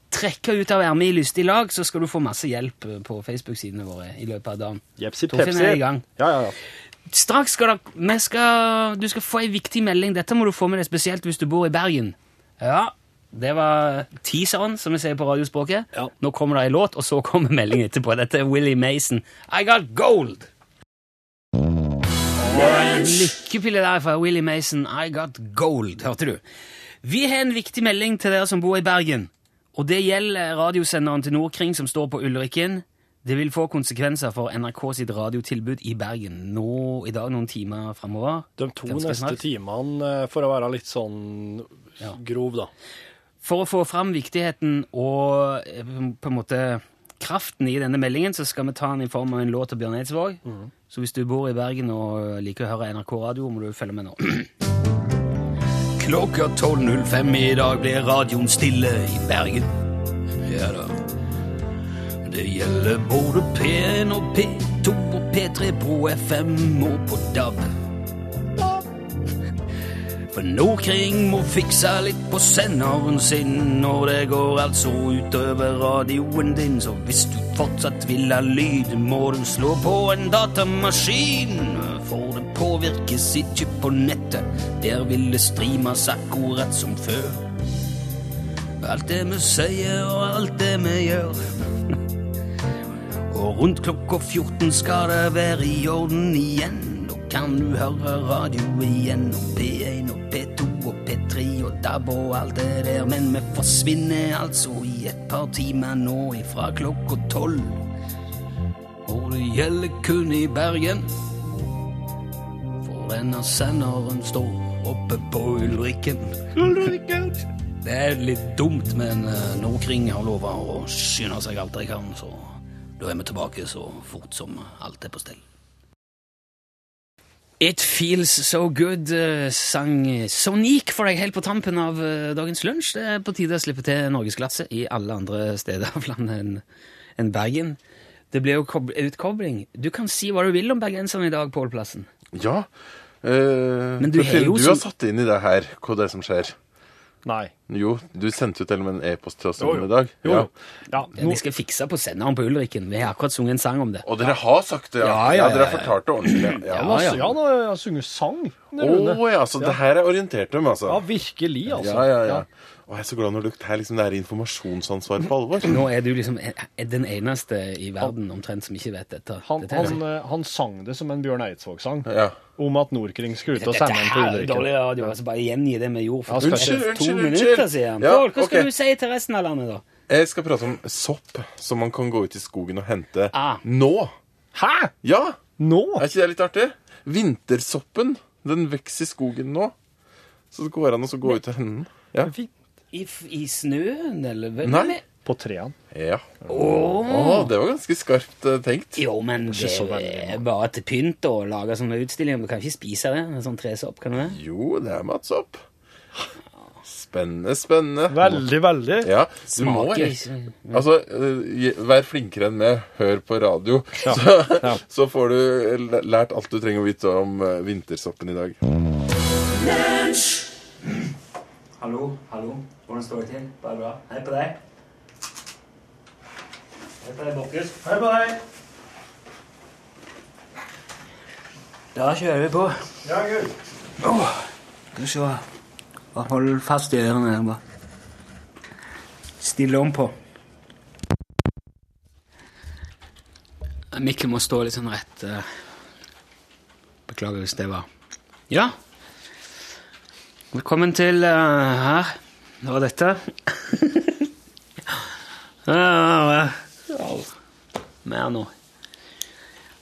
Speaker 2: trekke ut av ermet i lystig lag, så skal du få masse hjelp eh, på Facebook-sidene våre i løpet av dagen.
Speaker 3: Jepsi pepsi.
Speaker 2: er i gang.
Speaker 3: Ja, ja, ja.
Speaker 2: Straks skal, vi skal du skal få ei viktig melding. Dette må du få med deg spesielt hvis du bor i Bergen. Ja, det var teaseren, som vi sier på radiospråket.
Speaker 3: Ja.
Speaker 2: Nå kommer det ei låt, og så kommer meldingen etterpå. Dette er Willie Mason. I got gold! Lykkepille der fra Willie Mason. I got gold, hørte du. Vi har en viktig melding til dere som bor i Bergen. Og det gjelder radiosenderen til Nordkring som står på Ulrikken. Det vil få konsekvenser for NRK sitt radiotilbud i Bergen nå i dag noen timer framover.
Speaker 3: De to neste timene, eh, for å være litt sånn grov, da.
Speaker 2: For å få fram viktigheten og eh, på en måte kraften i denne meldingen, så skal vi ta den i form av en låt av Bjørn Eidsvåg. Så hvis du bor i Bergen og liker å høre NRK Radio, må du følge med nå. Klokka 12.05 i dag blir radioen stille i Bergen. Ja da. Det gjelder både P1 og P2 og P3 på FM og på DAB. For Nordkring må fikse litt på senderen sin, og det går altså utover radioen din. Så hvis du fortsatt vil ha lyd, må du slå på en datamaskin. For det påvirkes ikke på nettet, der vil det streames akkurat som før. Alt det vi sier og alt det vi gjør. Og rundt klokka 14 skal det være i orden igjen. Kan du høre radio igjen, og P1 og P2 og P3 og DAB og alt det der. Men vi forsvinner altså i et par timer nå ifra klokka tolv. Og det gjelder kun i Bergen. For denne senderen står oppe på Ulrikken. Det er litt dumt, men eh, Nordkring har lova å skynde seg alt de kan, så da er vi tilbake så fort som alt er på stell. It Feels So Good eh, sang Sonic for deg helt på tampen av eh, dagens lunsj. Det er på tide å slippe til norgesglasse i alle andre steder av landet enn en Bergen. Det blir jo utkobling. Du kan si hva du vil om bergenserne i dag, Pål Plassen.
Speaker 5: Ja. Eh,
Speaker 2: Men du
Speaker 5: Torfinn,
Speaker 2: har
Speaker 5: du
Speaker 2: som...
Speaker 5: har satt inn i det her hva det er som skjer.
Speaker 3: Nei.
Speaker 5: Jo, du sendte jo til og med en e-post til oss om det i dag.
Speaker 3: Jo,
Speaker 5: Ja.
Speaker 3: jo. Ja,
Speaker 2: Ja,
Speaker 3: nå,
Speaker 2: vi skal fikse på senderen på Ulrikken. Vi har akkurat sunget en sang om det.
Speaker 5: Og dere har sagt det, ja?
Speaker 2: Ja, ja,
Speaker 5: Dere
Speaker 2: ja,
Speaker 5: har fortalt det ordentlig? Ja.
Speaker 2: Ja,
Speaker 3: ja, nå har jeg sunget sang.
Speaker 5: Å
Speaker 3: oh,
Speaker 5: ja, så det her er orientert om, altså?
Speaker 3: Ja, virkelig, altså.
Speaker 5: Ja, ja, ja. Og jeg er så glad når det er, liksom det er informasjonsansvaret på alvor.
Speaker 2: Nå er du liksom den eneste i verden omtrent som ikke vet dette.
Speaker 3: Han,
Speaker 2: dette
Speaker 3: han, eh, han sang det som en Bjørn Eidsvåg-sang
Speaker 5: Ja.
Speaker 3: om at Nordkring skulle ut og sende
Speaker 2: en er
Speaker 3: Ulrikken.
Speaker 2: dårlig radio. altså Bare gjengi det vi gjorde for unnskyld,
Speaker 5: unnskyld,
Speaker 2: to
Speaker 5: Unnskyld,
Speaker 2: minutter siden.
Speaker 5: Ja,
Speaker 2: Pål, hva skal
Speaker 5: okay.
Speaker 2: du si til resten av landet, da?
Speaker 5: Jeg skal prate om sopp som man kan gå ut i skogen og hente
Speaker 2: Ah.
Speaker 5: nå.
Speaker 3: Hæ?
Speaker 5: Ja!
Speaker 3: Nå?
Speaker 5: Er ikke det litt artig? Vintersoppen, den vokser i skogen nå. Så det går an å gå ut og hente den. Ja.
Speaker 2: I, i snøen, eller? Hvem
Speaker 5: Nei.
Speaker 2: men-
Speaker 3: På trærne.
Speaker 5: ja.
Speaker 2: Åh.
Speaker 5: Oh, det var ganske skarpt eh, tenkt.
Speaker 2: Jo, men det
Speaker 3: veldig,
Speaker 2: er bare til pynt å lage sånne utstillinger. Du kan ikke spise det. En sånn tresopp, kan du det?
Speaker 5: Jo, det er matsopp. Spennende, spennende.
Speaker 3: Veldig, veldig.
Speaker 5: Ja, du må Altså, eh, vær flinkere enn meg. Hør på radio. Så,
Speaker 3: ja.
Speaker 5: så får du lært alt du trenger å vite om eh, vintersoppen i dag.
Speaker 2: Hallo, hallo. Hvordan står det til? Bare bra. Hei på deg. Hei på deg, Bokkus.
Speaker 3: Hei på deg.
Speaker 2: Da kjører vi på.
Speaker 3: Ja, gøy.
Speaker 2: Skal vi se. Hold fast i ørene. her, bare. Stille om på. Mikkel må stå litt sånn rett. eh. Beklager hvis det var Ja. Velkommen til uh, her. Det var dette. uh, uh, Mer nå.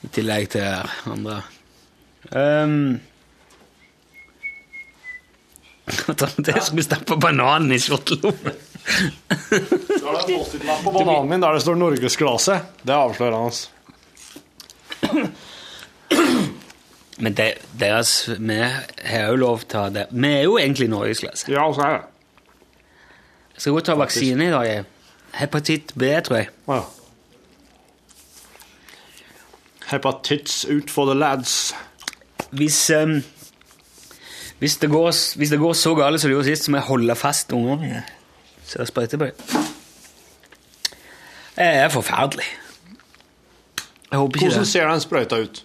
Speaker 2: I tillegg til andre. Um, som skulle stappe bananen i skjortelommen.
Speaker 3: Da er det en Post-It-lapp på bananen min der det står 'Norgesglaset'. Det er avslørende.
Speaker 2: Men det, deres, vi har jo lov til å det. Vi er jo egentlig norgesklasse.
Speaker 3: Ja, så er det.
Speaker 2: Jeg skal gå og ta vaksine i dag. jeg. Hepatitt B, tror jeg.
Speaker 3: Ja. Hepatitts ut for the lads.
Speaker 2: Hvis, um, hvis, det går, hvis det går så galt som det gjorde sist, så må jeg holde fast ungene mine. Så jeg sprøyter på det. Det er forferdelig. Jeg håper ikke
Speaker 3: Hvordan
Speaker 2: det.
Speaker 3: ser den sprøyta ut?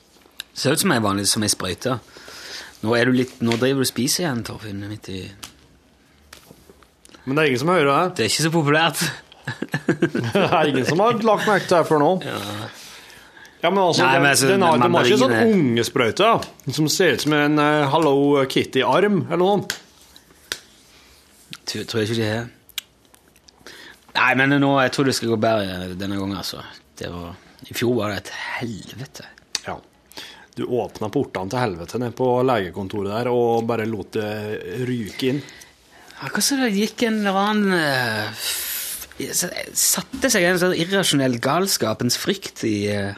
Speaker 2: Ser ut som ei vanlig som ei sprøyte. Nå, er du litt, nå driver du og spiser igjen, Torfinn. Midt i
Speaker 3: Men det er ingen som hører det.
Speaker 2: Det er ikke så populært.
Speaker 3: Det er ingen som har lagt merke til det før nå. Ja, men altså,
Speaker 2: Nei,
Speaker 3: den,
Speaker 2: men altså,
Speaker 3: den har, den har ikke sånn ungesprøyte som ser ut som en uh, Hello Kitty-arm eller noe.
Speaker 2: Tror, tror jeg ikke de har. Nei, men nå, jeg tror det skal gå bedre denne gangen, altså. Det var, I fjor var det et helvete.
Speaker 3: Du åpna portene til helvete ned på legekontoret der og bare lot det ryke inn.
Speaker 2: Akkurat som det gikk en eller annen eh, Satte seg en sånn irrasjonell galskapens frykt i eh,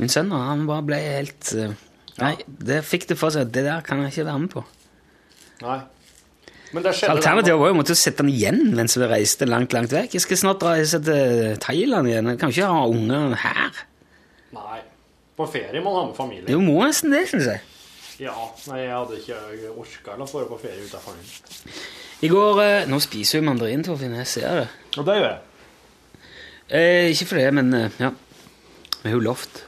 Speaker 2: min sønn, og han bare ble helt eh, Nei, det fikk det for seg at det der kan jeg ikke være med på.
Speaker 3: Nei. Men
Speaker 2: Alternativet var jo å sette den igjen mens vi reiste langt, langt vekk. Jeg skal snart reise til Thailand igjen. Jeg kan ikke ha ungene her.
Speaker 3: På ferie må man ha med familie.
Speaker 2: Du må nesten det, syns jeg.
Speaker 3: Ja, nei, jeg hadde ikke orka å dra på ferie uten familien.
Speaker 2: I går eh, Nå spiser jo mandarin, Torfinn. Jeg ser det.
Speaker 3: Og det gjør jeg.
Speaker 2: Eh, ikke for det, men eh, ja. Vi har jo lovt.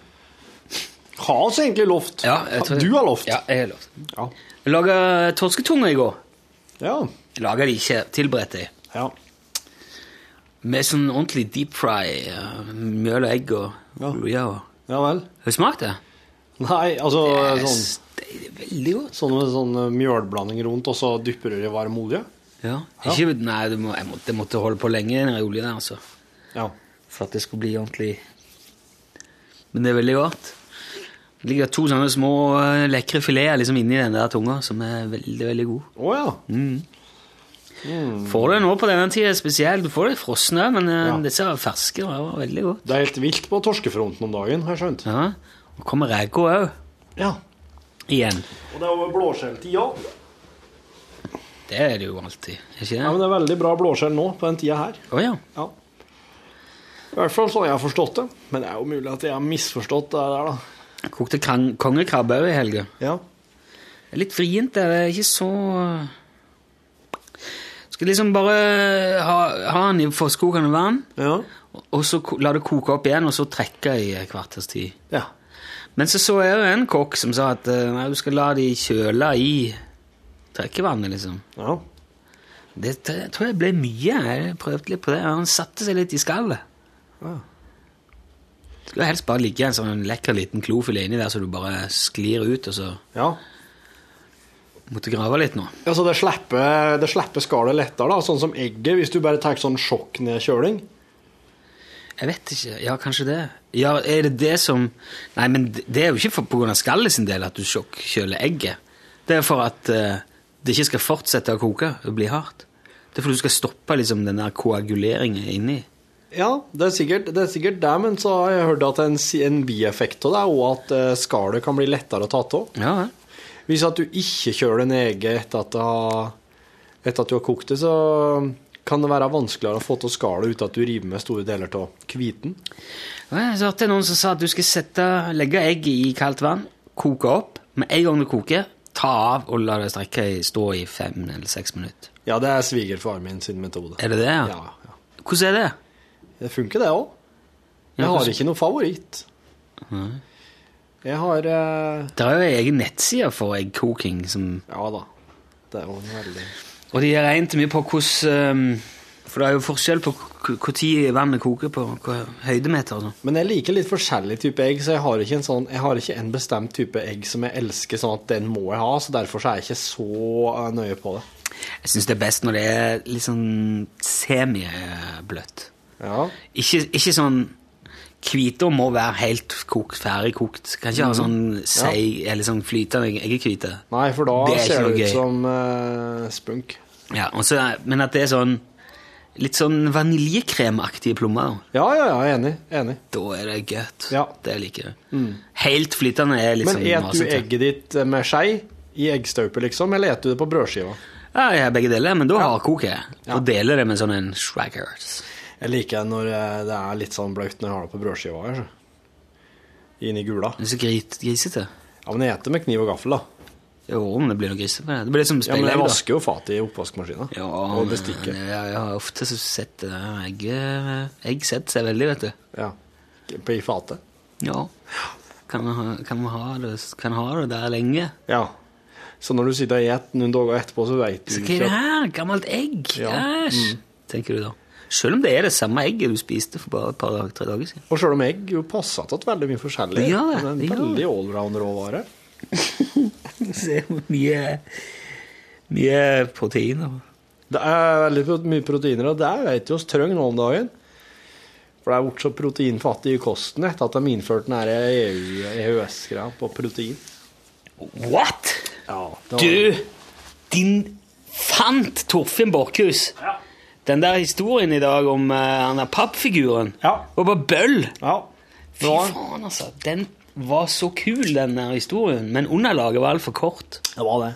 Speaker 3: Har oss egentlig lovt?
Speaker 2: Ja, jeg tror-
Speaker 3: Du har lovt?
Speaker 2: Ja, jeg har lovt.
Speaker 3: Ja.
Speaker 2: Jeg laga torsketunger i går.
Speaker 3: Ja.
Speaker 2: Jeg laga de ikke, tilberedte de.
Speaker 3: ja.
Speaker 2: Med sånn ordentlig deep fry. ja, mjøl og egg og
Speaker 3: Ja.
Speaker 2: og-
Speaker 3: Ja vel.
Speaker 2: Har du smakt det?
Speaker 3: Nei, altså sånn,
Speaker 2: Det er veldig godt.
Speaker 3: sånn med sånn eh, mjølblanding rundt, og så dypper du det i varm olje?
Speaker 2: Ja. Ikke, nei, du må, jeg, måtte, jeg måtte holde på lenge i olje der, altså.
Speaker 3: Ja.
Speaker 2: For at det skulle bli ordentlig Men det er veldig godt. Det ligger to sånne små eh, lekre fileter liksom inni den der tunga, som er veldig, veldig gode.
Speaker 3: Å ja.
Speaker 2: Får det nå på denne tida spesielt. Du får det frosne, men eh,
Speaker 3: Ja.
Speaker 2: disse er ferske. Det var veldig godt.
Speaker 3: Det er helt vilt på torskefronten om dagen, har jeg skjønt.
Speaker 2: Ja. Og kommer reker òg.
Speaker 3: Ja.
Speaker 2: Igjen.
Speaker 3: Og det er over blåskjelltida.
Speaker 2: Det er det jo alltid. Ikke det?
Speaker 3: Ja, men
Speaker 2: det?
Speaker 3: det er veldig bra blåskjell nå på den tida her.
Speaker 2: Oh, ja.
Speaker 3: Ja. I hvert fall sånn jeg har forstått det. Men det er jo mulig at jeg har misforstått det der, da.
Speaker 2: Jeg kokte kongekrabbe òg i helga.
Speaker 3: Ja.
Speaker 2: Det er litt vrient, det. Det er ikke så Skal liksom bare ha, ha den i forskokende vann,
Speaker 3: Ja.
Speaker 2: og så la det koke opp igjen, og så trekke i et kvarters tid.
Speaker 3: ja.
Speaker 2: Men så så jeg jo en kokk som sa at eh, nei, du skal la de kjøle i trekkevannet, liksom.
Speaker 3: ja.
Speaker 2: Det, det tror jeg ble mye. Jeg prøvde litt på det. Han satte seg litt i skallet.
Speaker 3: Ja.
Speaker 2: Skulle helst bare ligge en sånn lekker liten klofilet inni der, så du bare sklir ut, og så
Speaker 3: ja.
Speaker 2: Måtte grave litt nå.
Speaker 3: Altså, det slipper, det slipper skallet lettere, da. Sånn som egget, hvis du bare tar sånn sjokknedkjøling.
Speaker 2: Jeg vet ikke. Ja, kanskje det. Ja, er det det som Nei, men det er jo ikke på grunn av skallet sin del at du sjokkjøler egget. Det er for at uh, det ikke skal fortsette å koke og bli hardt. Det er for du skal stoppe liksom den der koaguleringen inni.
Speaker 3: Ja, det er sikkert det, er sikkert det men så har jeg hørt at en, en bieffekt av det er at eh, skallet kan bli lettere å ta av.
Speaker 2: Ja, vel.
Speaker 3: Hvis at du ikke kjøler ned egget etter at Etter at du har kokt det, så kan det være vanskeligere å få til skallet uten at du river med store deler av hviten.
Speaker 2: Jeg hørte noen som sa at du skal sette, legge egg i kaldt vann, koke opp. Med en gang det koker, ta av og la det strekke i, stå i fem eller seks minutter.
Speaker 3: Ja, det er svigerfar min sin metode.
Speaker 2: Er det det?
Speaker 3: Ja, ja.
Speaker 2: Hvordan er det?
Speaker 3: Det funker, det òg. Jeg har ikke noe favoritt. Jeg har uh...
Speaker 2: Det er jo en egen nettside for eggkoking. Som,
Speaker 3: Ja da. Det er jo en veldig
Speaker 2: og de regnet mye på hvordan um, For det er jo forskjell på når vannet koker på høydemeter og sånn.
Speaker 3: Men jeg liker litt forskjellig type egg, så jeg har ikke en sånn Jeg har ikke en bestemt type egg som jeg elsker, sånn at den må jeg ha, så derfor så er jeg ikke så eh, nøye på det.
Speaker 2: Jeg syns det er best når det er litt sånn semibløtt.
Speaker 3: Ja.
Speaker 2: Ikke, ikke sånn Hvite må være helt kokt, ferdig kokt. Kan ikke ha
Speaker 3: Mhm.
Speaker 2: sånn seig eller sånn flytende eggehvite.
Speaker 3: Nei, for da
Speaker 2: Det er
Speaker 3: ser det ut
Speaker 2: gøy.
Speaker 3: som uh, spunk.
Speaker 2: Ja, også, men at det er sånn litt sånn vaniljekremaktige plommer, da.
Speaker 3: Ja, ja, ja, enig. Enig.
Speaker 2: Da er det godt.
Speaker 3: Ja.
Speaker 2: Det liker jeg. Helt flytende er litt
Speaker 3: Men
Speaker 2: sånn
Speaker 3: et du
Speaker 2: masete.
Speaker 3: egget ditt eh, med skei i eggstaupe, liksom, eller et du det på brødskiva?
Speaker 2: Ja, jeg har begge deler, men da
Speaker 3: Ja.
Speaker 2: hardkoker jeg. Og deler det med sånn en shraggers.
Speaker 3: Jeg liker når eh, det er litt sånn blaut når jeg har det på brødskiva. her, så. Inn i gula.
Speaker 2: Det er så grit, grisete.
Speaker 3: Ja, men jeg eter med kniv og gaffel, da.
Speaker 2: Jo, men det blir noe grisete det. Blir litt som
Speaker 3: Ja, men jeg vasker jo fatet i oppvaskmaskina.
Speaker 2: Ja,
Speaker 3: og bestikket.
Speaker 2: Jeg, jeg har ofte så sett det egg, egg setter seg veldig, vet du.
Speaker 3: Ja. På i fatet.
Speaker 2: Ja. Kan man ha, kan ha, det, kan ha det der lenge.
Speaker 3: Ja. Så når du sitter og spiser noen dager etterpå, så veit du
Speaker 2: ikke hva er det her? Gammelt egg?
Speaker 3: Ja.
Speaker 2: mm. tenker du da. Selv om det er det samme egget du spiste for bare et par dager, siden.
Speaker 3: Og sjøl om egg jo passer til veldig mye forskjellig.
Speaker 2: Det det,
Speaker 3: er en
Speaker 2: veldig gjør
Speaker 3: veldig allround-råvare.
Speaker 2: Se hvor mye, mye proteiner.
Speaker 3: Det er veldig mye proteiner, og det vet vi oss trenger nå om dagen. For det er blitt så proteinfattig i kosten etter at de innførte den her EU EØS-greia på protein.
Speaker 2: What?
Speaker 3: Ja, var-
Speaker 2: Du, din fant Torfinn Borchhus. Den der historien i dag om uh, han der pappfiguren.
Speaker 3: Ja.
Speaker 2: var bare bøll.
Speaker 3: Ja.
Speaker 2: Fy faen, altså. Den var så kul, den der historien. Men underlaget var altfor kort.
Speaker 3: det var det.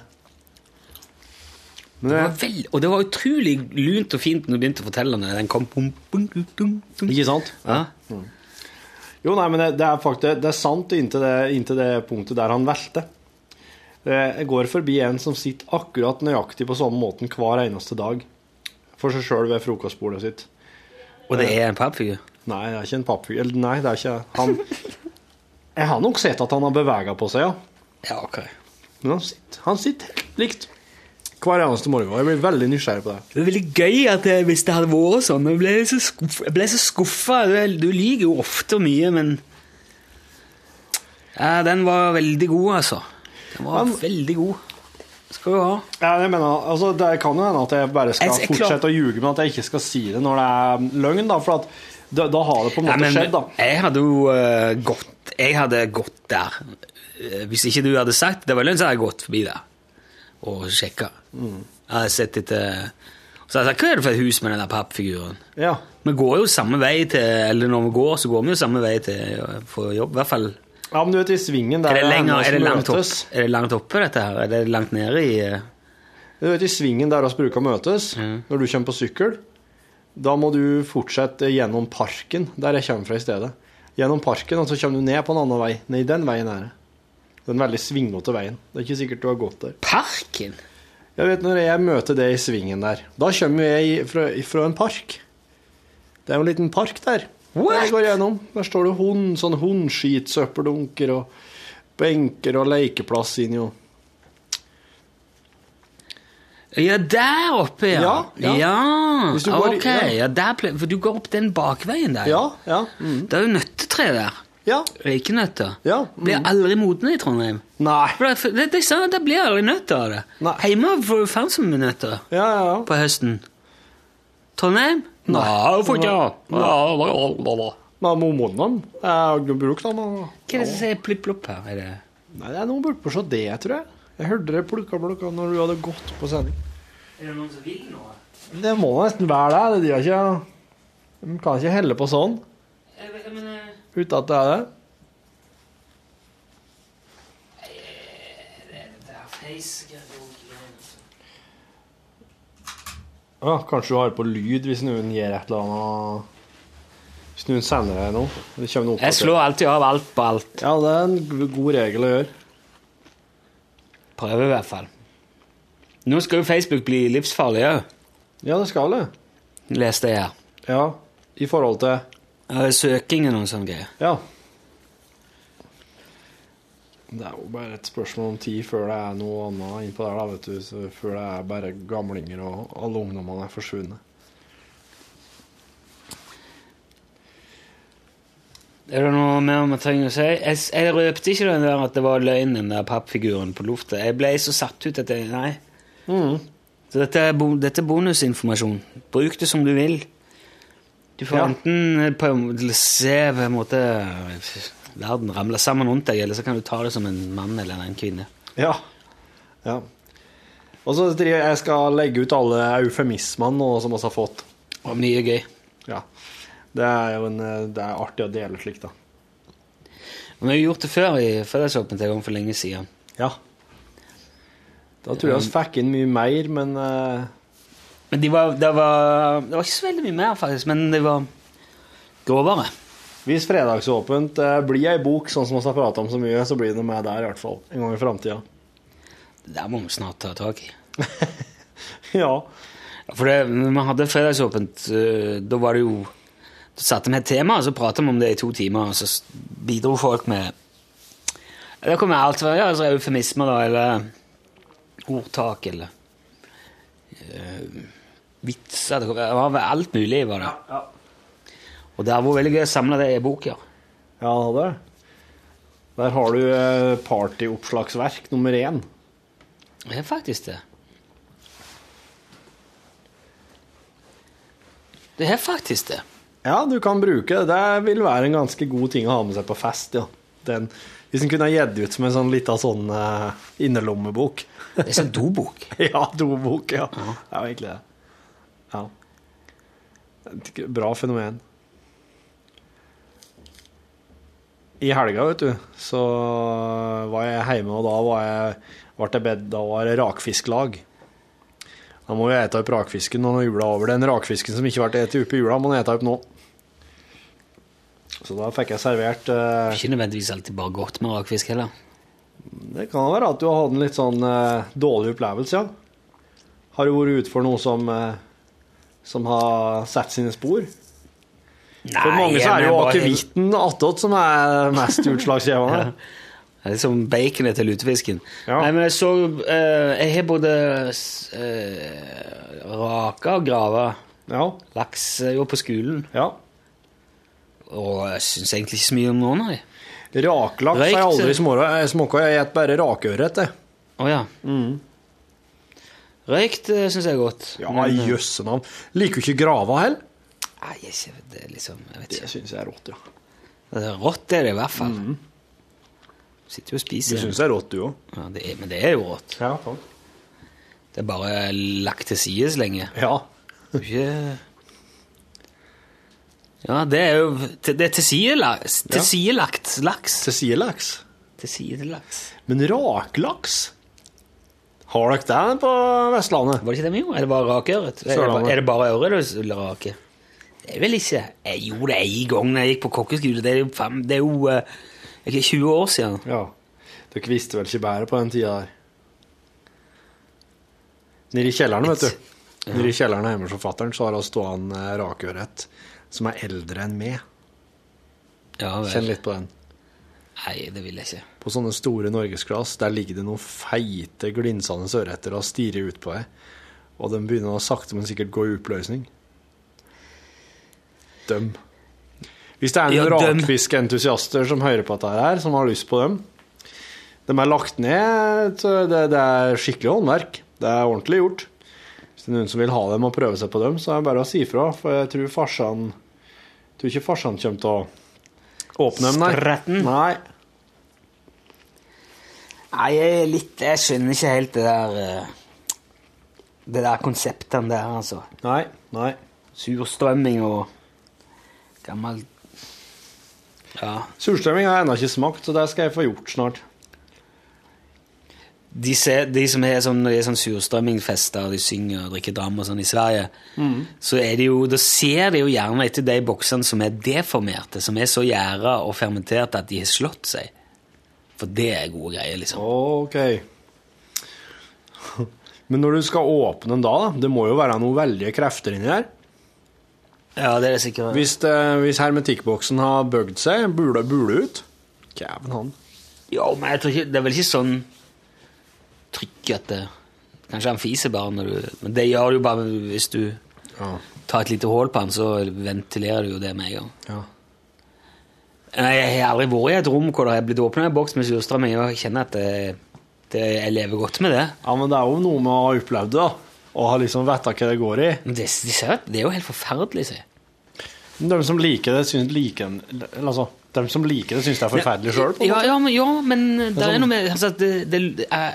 Speaker 2: Det var
Speaker 3: det,
Speaker 2: veld... Og det var utrolig lunt og fint når du begynte å fortelle den. Den kom bum, bum, bum,
Speaker 3: ikke sant?
Speaker 2: Ja.
Speaker 3: Jo, nei, men det, det er faktisk det er sant inntil det, inntil det punktet der han velte. Jeg går forbi en som sitter akkurat nøyaktig på samme måten hver eneste dag. For seg sjøl ved frokostbordet sitt.
Speaker 2: Og det er en pappfigur?
Speaker 3: Nei, det er ikke en pappfigur. Nei, det er ikke han. Jeg har nok sett at han har bevega på seg, ja.
Speaker 2: Ja, ok.
Speaker 3: Men han sitter, han sitter helt likt hver eneste morgen. og Jeg blir veldig nysgjerrig på det.
Speaker 2: Det er veldig gøy at det, hvis det hadde vært sånn. Jeg ble så, skuff, jeg ble så skuffa. Du, du liker jo ofte mye, men ja, Den var veldig god, altså. Den var
Speaker 3: Han-
Speaker 2: veldig god. Skal du ha.
Speaker 3: Ja, jeg mener, altså, det kan jo hende at jeg bare skal
Speaker 2: Jeg- jeg klar-
Speaker 3: fortsette å ljuge, men at jeg ikke skal si det når det er løgn. da, For at da, da har det på en
Speaker 2: Ja,
Speaker 3: måte
Speaker 2: men
Speaker 3: skjedd. da.
Speaker 2: jeg hadde jo uh, gått Jeg hadde gått der. Eh, Hvis ikke du hadde sagt det var løgn, så hadde jeg gått forbi der og sjekka.
Speaker 3: Mm.
Speaker 2: Jeg hadde sett etter Så hadde jeg sagt hva er det for et hus med den der pappfiguren?
Speaker 3: Ja.
Speaker 2: Vi går jo samme vei til Eller når vi går, så går vi jo samme vei til eh, for jobb. I hvert fall
Speaker 3: ja, men du vet, i svingen der
Speaker 2: Er det, lenger, er det langt, opp, er det langt oppe, dette her? Er det langt nede i eh,
Speaker 3: Du vet, I svingen der oss bruker å møtes,
Speaker 2: Mm.
Speaker 3: når du kommer på sykkel, da må du fortsette gjennom parken, der jeg kommer fra i stedet. Gjennom parken, og så kommer du ned på en annen vei. Nei, den veien er det. Den veldig svingete veien. Det er ikke sikkert du har gått der.
Speaker 2: Parken?
Speaker 3: Jeg vet Når jeg møter det i svingen der, da kommer jeg fra, fra en park. Det er jo en liten park der.
Speaker 2: What?
Speaker 3: Jeg går gjennom. Der står det hund, sånn hundskit, søppeldunker og benker og lekeplass inni og
Speaker 2: Ja, der oppe, ja.
Speaker 3: Ja, ja. ja. går
Speaker 2: ok.
Speaker 3: ja.
Speaker 2: Der for du går opp den bakveien der.
Speaker 3: Ja, ja. Mm.
Speaker 2: Det er jo nøttetre der.
Speaker 3: Ja.
Speaker 2: Røykenøtter.
Speaker 3: ja.
Speaker 2: Blir
Speaker 3: Mm.
Speaker 2: aldri modne i Trondheim.
Speaker 3: Nei.
Speaker 2: Det, det, det, det blir aldri nøtter av det.
Speaker 3: Nei.
Speaker 2: Hjemme får du faen med nøtter
Speaker 3: Ja, ja, ja.
Speaker 2: på høsten. Trondheim? Nei, det får ikke det.
Speaker 3: Men må modne Jeg har ikke brukt dem.
Speaker 2: Hva er det som sier plipp-plopp her? Er det
Speaker 3: Nei, det er noe burde på så det, tror jeg. Jeg hørte det plukka plukka når du hadde gått på sending.
Speaker 2: Er det noen som vil noe?
Speaker 3: Det må nesten være det. De, ikke, de kan ikke helle på sånn
Speaker 2: Jeg, jeg
Speaker 3: uten at det er det.
Speaker 2: Det er face-greier.
Speaker 3: Ja, kanskje du har på lyd hvis noen gir et eller annet Hvis noen sender deg noe. Det kommer noe
Speaker 2: Jeg slår alltid av alt på alt.
Speaker 3: Ja, det er en god regel å gjøre.
Speaker 2: Prøver i hvert fall. Nå skal jo Facebook bli livsfarlig òg,
Speaker 3: Ja, det skal det.
Speaker 2: leste jeg her.
Speaker 3: Ja, i forhold til
Speaker 2: Søking Søkingen og sånne greier.
Speaker 3: Ja. Det er jo bare et spørsmål om tid før det er noe annet innpå der, da, vet du. Så før det er bare gamlinger og alle ungdommene er forsvunnet.
Speaker 2: Er det noe mer vi trenger å si? Jeg, jeg røpte ikke den der at det var løgn, den der pappfiguren på lufta. Jeg ble så satt ut at jeg Nei. Så dette er, dette er bonusinformasjon. Bruk det som du vil. Du får
Speaker 3: Ja.
Speaker 2: enten på, se på en måte verden ramler sammen rundt deg, eller så kan du ta det som en mann eller en kvinne.
Speaker 3: Ja. ja. Og så skal jeg skal legge ut alle eufemismene nå som vi har fått.
Speaker 2: Og mye gøy.
Speaker 3: Ja. Det er jo en, det er artig å dele slikt, da.
Speaker 2: Vi har gjort det før i Fellesåpent en gang for lenge siden.
Speaker 3: Ja. Da tror jeg vi fikk inn mye mer, men eh,
Speaker 2: Men de var, det, var, det var ikke så veldig mye mer, faktisk, men det var grovere.
Speaker 3: Hvis Fredagsåpent eh, blir ei bok, sånn som vi har prata om så mye, så blir det med der, i hvert fall. En gang i framtida.
Speaker 2: Det der må vi snart ta tak i.
Speaker 3: ja.
Speaker 2: For det, når vi hadde fredagsåpent, eh, da var det jo Da satte vi et tema, og så pratet vi om det i to timer, og så bidro folk med Det kom alt fra ja, altså eufemismer, da, eller ordtak, eller uh, vitser. Det var alt mulig, var det. Og det har vært veldig gøy å samle det i bok, ja.
Speaker 3: Ja, det. Der har du eh, partyoppslagsverk nummer én.
Speaker 2: Det er faktisk det. Det er faktisk det.
Speaker 3: Ja, du kan bruke det. Det vil være en ganske god ting å ha med seg på fest, ja. Den, hvis en kunne gitt ut som en sånn lita sånn uh, innerlommebok.
Speaker 2: Det er sånn dobok.
Speaker 3: ja, dobok, ja. Det er jo egentlig det. Ja. Bra fenomen. I helga, vet du, så var jeg hjemme, og da var jeg, ble jeg bedt Da var det rakfisklag. Da må vi ete opp rakfisken når jula er over. Den rakfisken som ikke ble spist opp i jula, må ete opp nå. Så da fikk jeg servert eh,
Speaker 2: Ikke nødvendigvis alltid bare godt med rakfisk heller.
Speaker 3: Det kan være at du har hatt en litt sånn eh, dårlig opplevelse, ja. Har du vært ute for noe som, eh, som har satt sine spor? For mange så er det jo akevitten attåt som er mest utslagsgivende.
Speaker 2: Det er liksom baconet til lutefisken.
Speaker 3: Ja.
Speaker 2: Nei, men jeg så eh, Jeg har både uh, raka og grava
Speaker 3: Ja.
Speaker 2: laks eh, jo på skolen,
Speaker 3: ja.
Speaker 2: og jeg syns egentlig ikke så mye om noen av dem.
Speaker 3: Raklaks har jeg aldri smaka. Jeg smaker jeg spiser bare rakørret.
Speaker 2: Å ja. Røykt uh, syns jeg er godt.
Speaker 3: Ja,
Speaker 2: eh,
Speaker 3: jøssenavn. Liker du ikke grava heller?
Speaker 2: Nei, ikke- det er liksom Jeg vet
Speaker 3: Det syns jeg er rått, ja.
Speaker 2: Det er rått er det i hvert fall. Sitter jo og spiser.
Speaker 3: Du syns det er rått, du òg?
Speaker 2: Ja, det er, men det er jo rått.
Speaker 3: Ja.
Speaker 2: Det er bare lagt til sides lenge.
Speaker 3: ja.
Speaker 2: Ikke Ja, det er jo Det er tilsidelagt. Tilsidelagt laks.
Speaker 3: Tilsidelaks.
Speaker 2: Tilsidelaks.
Speaker 3: Men raklaks? Har dere det på Vestlandet?
Speaker 2: Var det ikke det vi gjorde? Er det bare det bare- er det bare øret du raker? Det er vel ikke Jeg gjorde det en gang da jeg gikk på kokkeskole. Det er jo, fem, det er jo eh, ikke 20 år siden.
Speaker 3: Ja. Dere visste vel ikke bedre på den tida der? Nede i kjelleren, vet du. Nede i kjelleren hjemme hos forfatteren så har han stående rakørret som er eldre enn meg.
Speaker 2: Ja.
Speaker 3: Kjenn litt på den.
Speaker 2: Nei, det vil jeg ikke.
Speaker 3: På sånne store norgesglass, der ligger det noen feite, glinsende ørreter og stirrer ut på deg. Og de begynner å sakte, men sikkert gå i oppløsning. Døm. Hvis det er noen
Speaker 2: ja,
Speaker 3: rakfiskentusiaster som hører på dette her, som har lyst på dem De er lagt ned, så det, det er skikkelig håndverk. Det er ordentlig gjort. Hvis det er noen som vil ha dem og prøve seg på dem, så er det bare å si ifra. For jeg tror farsan jeg tror ikke farsan kommer til å åpne dem, nei.
Speaker 2: Spretten?
Speaker 3: Nei.
Speaker 2: Nei, jeg er litt Jeg skjønner ikke helt det der eh, Det der konseptet der, altså.
Speaker 3: Nei, nei.
Speaker 2: Surstrømming og gammel Ja.
Speaker 3: Surstrømming har jeg ennå ikke smakt, så det skal jeg få gjort snart.
Speaker 2: de, ser, de som er sånn, når det er sånn surstrømmingfester, og de synger og drikker dram og sånn i Sverige, så er det jo, da ser de jo gjerne etter de boksene som er deformerte, som er så gjæra og fermenterte at de har slått seg. For det er gode greier, liksom.
Speaker 3: Ok. Men når du skal åpne den da, da, det må jo være noen veldige krefter inni der.
Speaker 2: Ja, det er det sikkert.
Speaker 3: Hvis, det, hvis hermetikkboksen har bøgd seg, bule, bule ut Kæven han.
Speaker 2: Jo, men jeg tror ikke, det er vel ikke sånn trykk at det Kanskje han fiser bare når du Men det gjør du jo bare hvis du
Speaker 3: Ja.
Speaker 2: tar et lite hull på han, så ventilerer du jo det med en gang.
Speaker 3: ja.
Speaker 2: Jeg har aldri vært i et rom hvor det er blitt åpna en boks med surstrømming, og jeg kjenner at det, det, jeg lever godt med det.
Speaker 3: ja, men det er jo noe med å ha opplevd det, da. Og har liksom vetta hva det går i.
Speaker 2: Det, de ser det er jo helt forferdelig,
Speaker 3: si. De som liker det, syns liker altså, de som liker det, syns det er forferdelig sjøl.
Speaker 2: Ja, ja, men, ja, men det er noe med altså, det, det, jeg,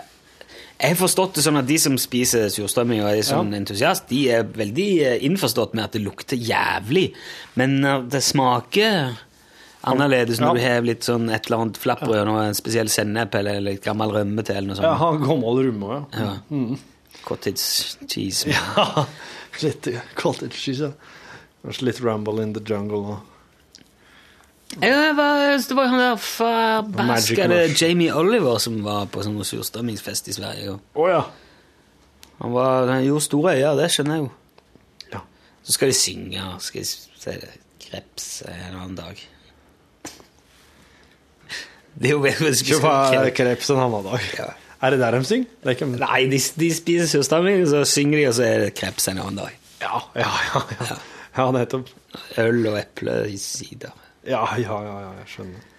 Speaker 2: Jeg har forstått det sånn at de som spiser surstrømming og er sånn entusiast, de er veldig eh, innforstått med at det lukter jævlig, men det smaker annerledes når
Speaker 3: Ja.
Speaker 2: du har litt sånn et eller annet flappbrød og en spesiell sennep eller litt gammel rømme til eller noe
Speaker 3: Ja,
Speaker 2: sånt.
Speaker 3: Ja, gammel rømme, ja. ja.
Speaker 2: Ja. Cottage cheese.
Speaker 3: Ja. Litt cottage cheese, ja. Kanskje litt rumble in the jungle og
Speaker 2: Ja, det var, jo han der forbaskede. Jamie Oliver som var på sånn surstrømmingsfest i Sverige.
Speaker 3: Å ja.
Speaker 2: han, var, han gjorde store øyne, det skjønner jeg jo.
Speaker 3: Ja.
Speaker 2: Så skal de synge, skal de se det kreps en annen dag. Det er jo veldig
Speaker 3: Kjøp kreps en annen dag.
Speaker 2: Ja.
Speaker 3: Er det der de synger? Er ikke
Speaker 2: Nei, de, de spiser surstrømming, så synger de, og så er det kreps en annen dag.
Speaker 3: Ja, ja, ja. ja. ja nettopp.
Speaker 2: Øl og eple i sider.
Speaker 3: Ja, ja, ja, ja, jeg skjønner.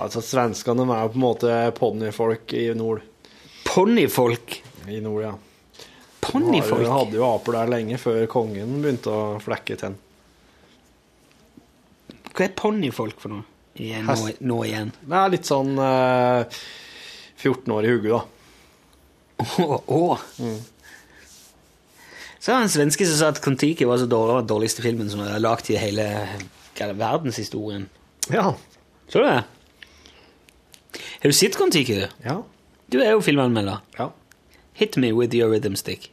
Speaker 3: Altså, Svenskene er jo på en måte ponyfolk i nord.
Speaker 2: Ponnifolk.
Speaker 3: I nord, ja. Vi
Speaker 2: Ponnifolk?
Speaker 3: hadde jo aper der lenge før kongen begynte å flekke tenn.
Speaker 2: Hva er ponnifolk for noe? I, nå, nå igjen.
Speaker 3: Det er litt sånn eh, 14 år i hugget, da.
Speaker 2: Åh, åh. Så var det en svenske som sa at Kon-Tiki var så dårlig, den dårligste filmen som er lagd i hele er verdenshistorien.
Speaker 3: Ja.
Speaker 2: Så du det? Har du sett Kon-Tiki? du?
Speaker 3: Ja.
Speaker 2: Du er jo filmanmelder.
Speaker 3: ja.
Speaker 2: Hit me with your rhythm stick.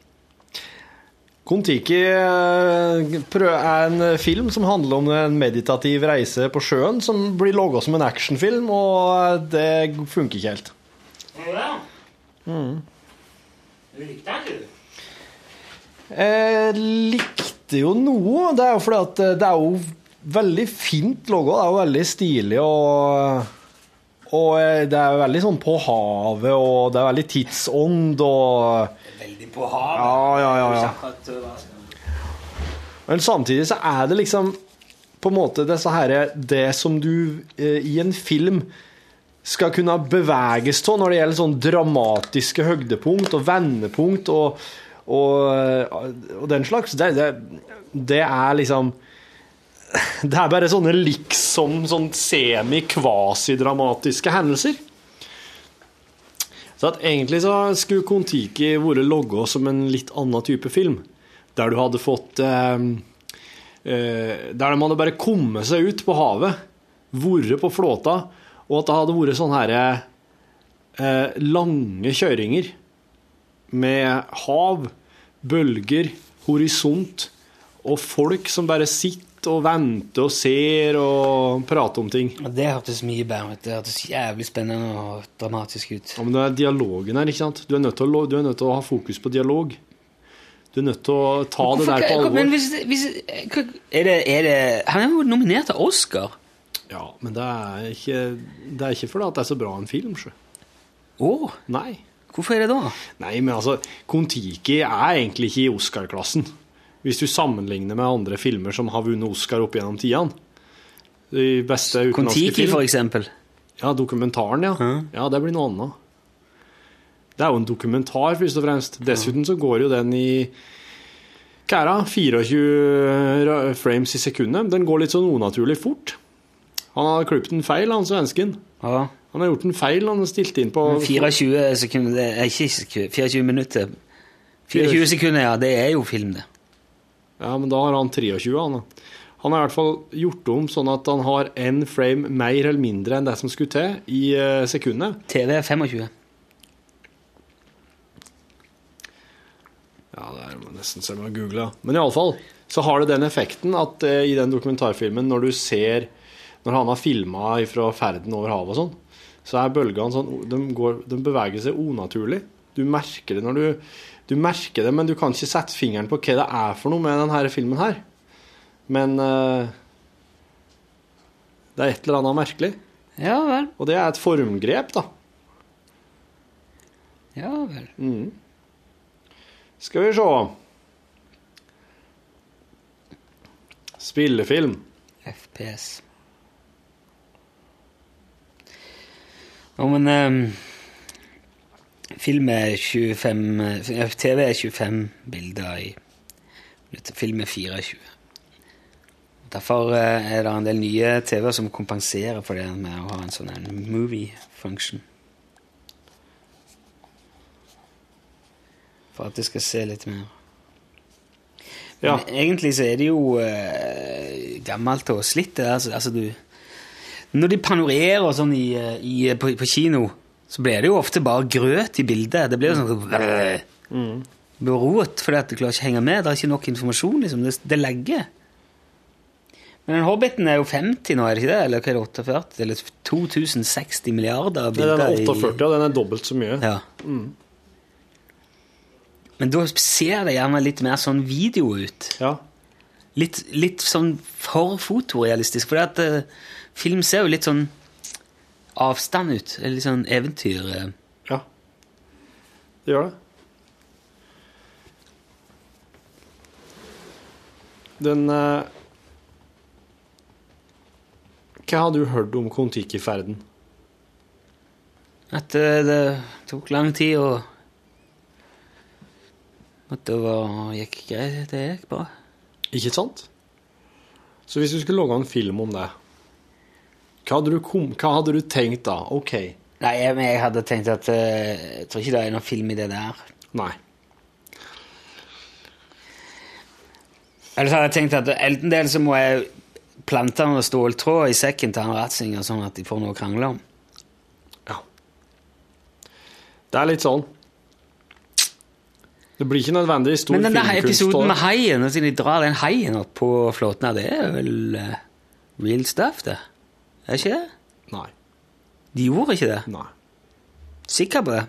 Speaker 3: Kon-Tiki eh, er en film som handler om en meditativ reise på sjøen, som blir logga som en actionfilm, og det funker ikke helt.
Speaker 2: Du likte den, du?
Speaker 3: Jeg likte jo noe. Det er jo fordi at det er jo veldig fint logo. Det er jo veldig stilig og Og det er jo veldig sånn på havet, og det er veldig tidsånd og
Speaker 2: Veldig på havet.
Speaker 3: Ja, ja, ja. ja.
Speaker 2: ja.
Speaker 3: Men samtidig så er det liksom på en måte disse her, det som du eh, i en film skal kunne beveges av når det gjelder sånn dramatiske høydepunkt og vendepunkt og, og, og den slags. Det, det, det er liksom Det er bare sånne liksom sånn semi-kvasi-dramatiske hendelser. Så at egentlig så skulle Kon-Tiki vært logga som en litt annen type film. Der du hadde fått eh, eh, Der de hadde bare kommet seg ut på havet, vært på flåta, og at det hadde vært sånne her, eh, lange kjøringer med hav, bølger, horisont og folk som bare sitter og venter og ser og prater om ting.
Speaker 2: Det hørtes mye bedre ut. Det hørtes jævlig spennende og dramatisk ut.
Speaker 3: Ja, men det er dialogen her, ikke sant? Du er nødt til å, du er nødt til å ha fokus på dialog. Du er nødt til å ta det der på
Speaker 2: alvor. Men hvis, hvis, er det, er det, han er jo nominert til Oscar.
Speaker 3: Ja, men det er ikke, det er ikke fordi det er så bra en film, sjø.
Speaker 2: Å,
Speaker 3: Nei.
Speaker 2: hvorfor er det da?
Speaker 3: Nei, men altså, Kon-Tiki er egentlig ikke i Oscar-klassen. Hvis du sammenligner med andre filmer som har vunnet Oscar opp gjennom tidene. De beste utenlandske
Speaker 2: Kon-Tiki, for eksempel.
Speaker 3: Ja, dokumentaren, ja. Ja, det blir noe annet. Det er jo en dokumentar, først og fremst. Dessuten så går jo den i hva er det, 24 frames i sekundet. Den går litt sånn unaturlig fort. Han har klippet en feil, han svensken.
Speaker 2: Ja.
Speaker 3: Han har gjort en feil. Han har stilt inn på
Speaker 2: 24 sekunder det er Ikke 24 minutter. 24 sekunder, ja. Det er jo film, det.
Speaker 3: Ja, men da har han 23, han. Han har i hvert fall gjort om sånn at han har én frame mer eller mindre enn det som skulle til, i uh, sekundet.
Speaker 2: TV er 25.
Speaker 3: Ja, det er nesten så jeg må google. Men iallfall så har det den effekten at eh, i den dokumentarfilmen, når du ser når han har filma fra ferden over havet og sånn, så er bølgene sånn de, går, de beveger seg unaturlig. Du merker det når du Du merker det, men du kan ikke sette fingeren på hva det er for noe med denne filmen her. Men uh, det er et eller annet merkelig.
Speaker 2: Ja vel.
Speaker 3: Og det er et formgrep, da.
Speaker 2: Ja vel.
Speaker 3: Skal vi se Spillefilm.
Speaker 2: FPS. Ja, men ehm, Film er 25 eh, TV er 25 bilder i minuttet. Film er 24. Derfor eh, er det en del nye TV-er som kompenserer for det med å ha en sånn movie function. For at det skal se litt mer
Speaker 3: Ja.
Speaker 2: Men egentlig så er det jo eh, gammelt og slitt. Altså, altså du, når de panorerer sånn i, i, på, på kino, så blir det jo ofte bare grøt i bildet. Det blir jo sånn mm. Berot, fordi at du klarer ikke å henge med. Det er ikke nok informasjon. liksom. Det, det legger. Men den Hobbiten er jo 50 nå, er det ikke det? Eller hva er det, 48? Eller 2060 milliarder bilder?
Speaker 3: Den er
Speaker 2: i-
Speaker 3: 48, og den er dobbelt så mye.
Speaker 2: ja. Men da ser det gjerne litt mer sånn video ut.
Speaker 3: Ja.
Speaker 2: Litt, litt sånn for fotorealistisk. For at eh, film ser jo litt sånn avstand ut. Eller Litt sånn eventyr. eh.
Speaker 3: ja. Det gjør det. Den eh, Hva har du hørt om Kon-Tiki-ferden?
Speaker 2: At eh, det tok lang tid, og at det var, gikk greit. Det gikk bra.
Speaker 3: Ikke sant? Så hvis du skulle lage en film om det, hva hadde du, kom, hva hadde du tenkt da? OK.
Speaker 2: Nei, jeg, men jeg hadde tenkt at eh, Jeg tror ikke det er noen film i det der.
Speaker 3: Nei.
Speaker 2: Ellers hadde jeg tenkt at enten del så må jeg plante noe ståltråd i sekken til han Ratzinger, sånn at de får noe å krangle om.
Speaker 3: Ja. Det er litt sånn. Det blir ikke nødvendigvis stor
Speaker 2: Men den der
Speaker 3: filmkunst
Speaker 2: episoden
Speaker 3: og-
Speaker 2: med haien, siden de drar den haien opp på flåten her, det er vel uh, real stuff, det? Er det ikke det?
Speaker 3: Nei.
Speaker 2: De gjorde ikke det?
Speaker 3: Nei.
Speaker 2: Sikker på det?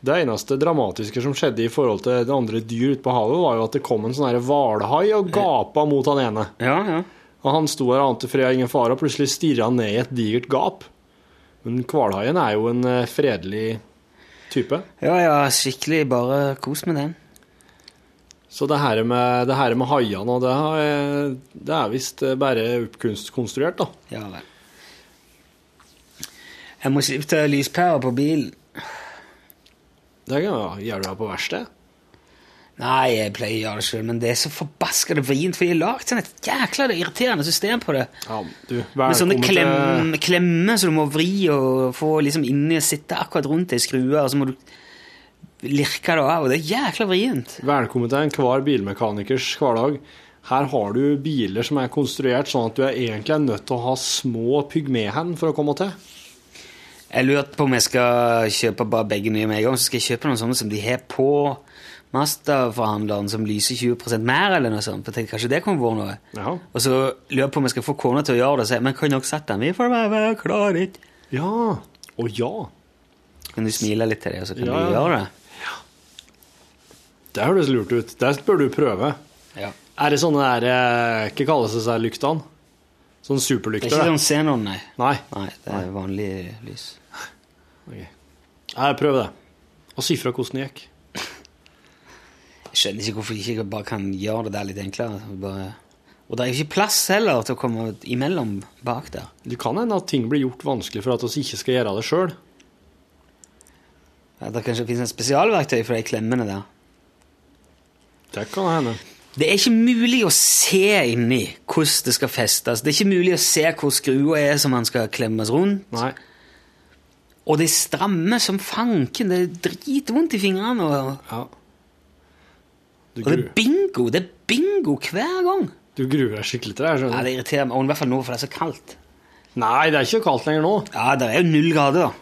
Speaker 3: Det eneste dramatiske som skjedde i forhold til det andre dyr ute på havet, var jo at det kom en sånn hvalhai og gapa mot han ene.
Speaker 2: Ja, ja.
Speaker 3: Og han sto her ante fred og ingen fare, og plutselig stirra han ned i et digert gap. Men hvalhaien er jo en eh, fredelig type.
Speaker 2: Ja, ja, skikkelig bare kos med den.
Speaker 3: Så det her med, det her med haiene, og det, det er visst eh, bare oppkonstruert, da.
Speaker 2: Ja vel. Jeg må skifte lyspære på bilen.
Speaker 3: Det kan gjøre det på verksted.
Speaker 2: Nei, jeg pleier å gjøre det sjøl, men det er så forbaskende vrient, for de har lagd sånn et jækla irriterende system på det.
Speaker 3: Ja, du,
Speaker 2: Med sånne klem, klemmer som du må vri og få liksom inni og sitte akkurat rundt ei skrue, og så må du lirke det av, og det er jækla vrient.
Speaker 3: Velkommen til enhver bilmekanikers hverdag. Her har du biler som er konstruert sånn at du er egentlig er nødt til å ha små pygmehender for å komme til.
Speaker 2: Jeg lurte på om jeg skal kjøpe bare begge nye med en gang, så skal jeg kjøpe noen sånne som de har på Mazda-forhandleren som lyser 20% mer, eller noe sånt. For jeg tenkte kanskje det kunne vært noe.
Speaker 3: Ja.
Speaker 2: Og så lurer jeg på om jeg skal få kona til å gjøre det, så jeg, men kan dere sette den? Vi får meg? være klarer litt.
Speaker 3: Ja. Å ja.
Speaker 2: Kan du smile litt til og så kan
Speaker 3: Ja,
Speaker 2: du gjøre det?
Speaker 3: Det høres lurt ut. Det bør du prøve.
Speaker 2: Ja.
Speaker 3: Er det sånne der eh, Hva kalles det seg lyktene? Sånne
Speaker 2: Det er ikke sånn xenon, nei.
Speaker 3: Nei.
Speaker 2: Nei, det er vanlig lys.
Speaker 3: Nei, prøv det. Og si fra hvordan det gikk.
Speaker 2: Jeg skjønner ikke hvorfor de ikke bare kan gjøre det der litt enklere. Bare... Og det er ikke plass heller til å komme imellom bak der.
Speaker 3: Det kan hende at ting blir gjort vanskelig for at vi ikke skal gjøre det sjøl.
Speaker 2: At det kanskje finnes et spesialverktøy for de klemmene der.
Speaker 3: Det kan hende.
Speaker 2: Det er ikke mulig å se inni hvordan det skal festes. Det er ikke mulig å se hvor skrua er som man skal klemmes rundt.
Speaker 3: Nei.
Speaker 2: Og det strammer som fanken. Det er dritvondt i fingrene. Og,
Speaker 3: Ja.
Speaker 2: Og det er bingo! Det er bingo hver gang!
Speaker 3: du gruer deg skikkelig til det. her,
Speaker 2: Ja, det irriterer meg. Og i hvert fall nå, for det er så kaldt.
Speaker 3: Nei, det er ikke kaldt lenger nå.
Speaker 2: Ja, det er jo null grader.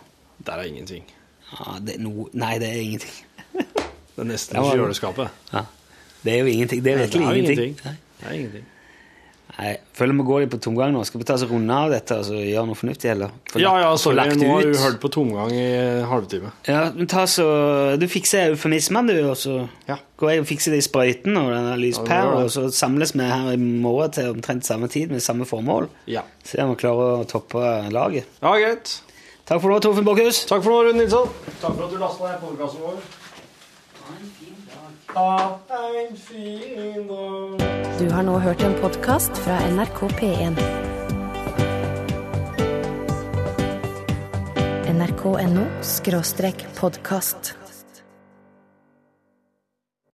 Speaker 3: Der er ingenting.
Speaker 2: Ja, det er no... Nei, det er ingenting.
Speaker 3: Det er nesten ikke kjøleskapet.
Speaker 2: Ja. Det er jo ingenting. Det er virkelig ingenting.
Speaker 3: ingenting. Det er ingenting.
Speaker 2: Jeg føler vi går litt på tomgang nå. Skal vi ta oss runde av dette og altså, gjøre noe fornuftig, eller? For,
Speaker 3: Ja, ja, sorry. Nå har
Speaker 2: vi
Speaker 3: du hørt på tomgang i en halvtime.
Speaker 2: Ja, men ta så, Du fikser eufemismen, du, og så
Speaker 3: Ja.
Speaker 2: går jeg og fikser det i sprøyten og denne lyspæra,
Speaker 3: Ja,
Speaker 2: og så samles vi her i morgen til omtrent samme tid med samme formål.
Speaker 3: Ja.
Speaker 2: Se om vi klarer å toppe laget.
Speaker 3: Ja, greit.
Speaker 2: Takk for nå, Torfinn Borchhus.
Speaker 3: Takk for nå, Rune Nilsson. Takk for at du lasta ned podkasten vår. Ha en fin dag.
Speaker 1: Du har nå hørt en podkast fra NRK P1. nrk.no podkast.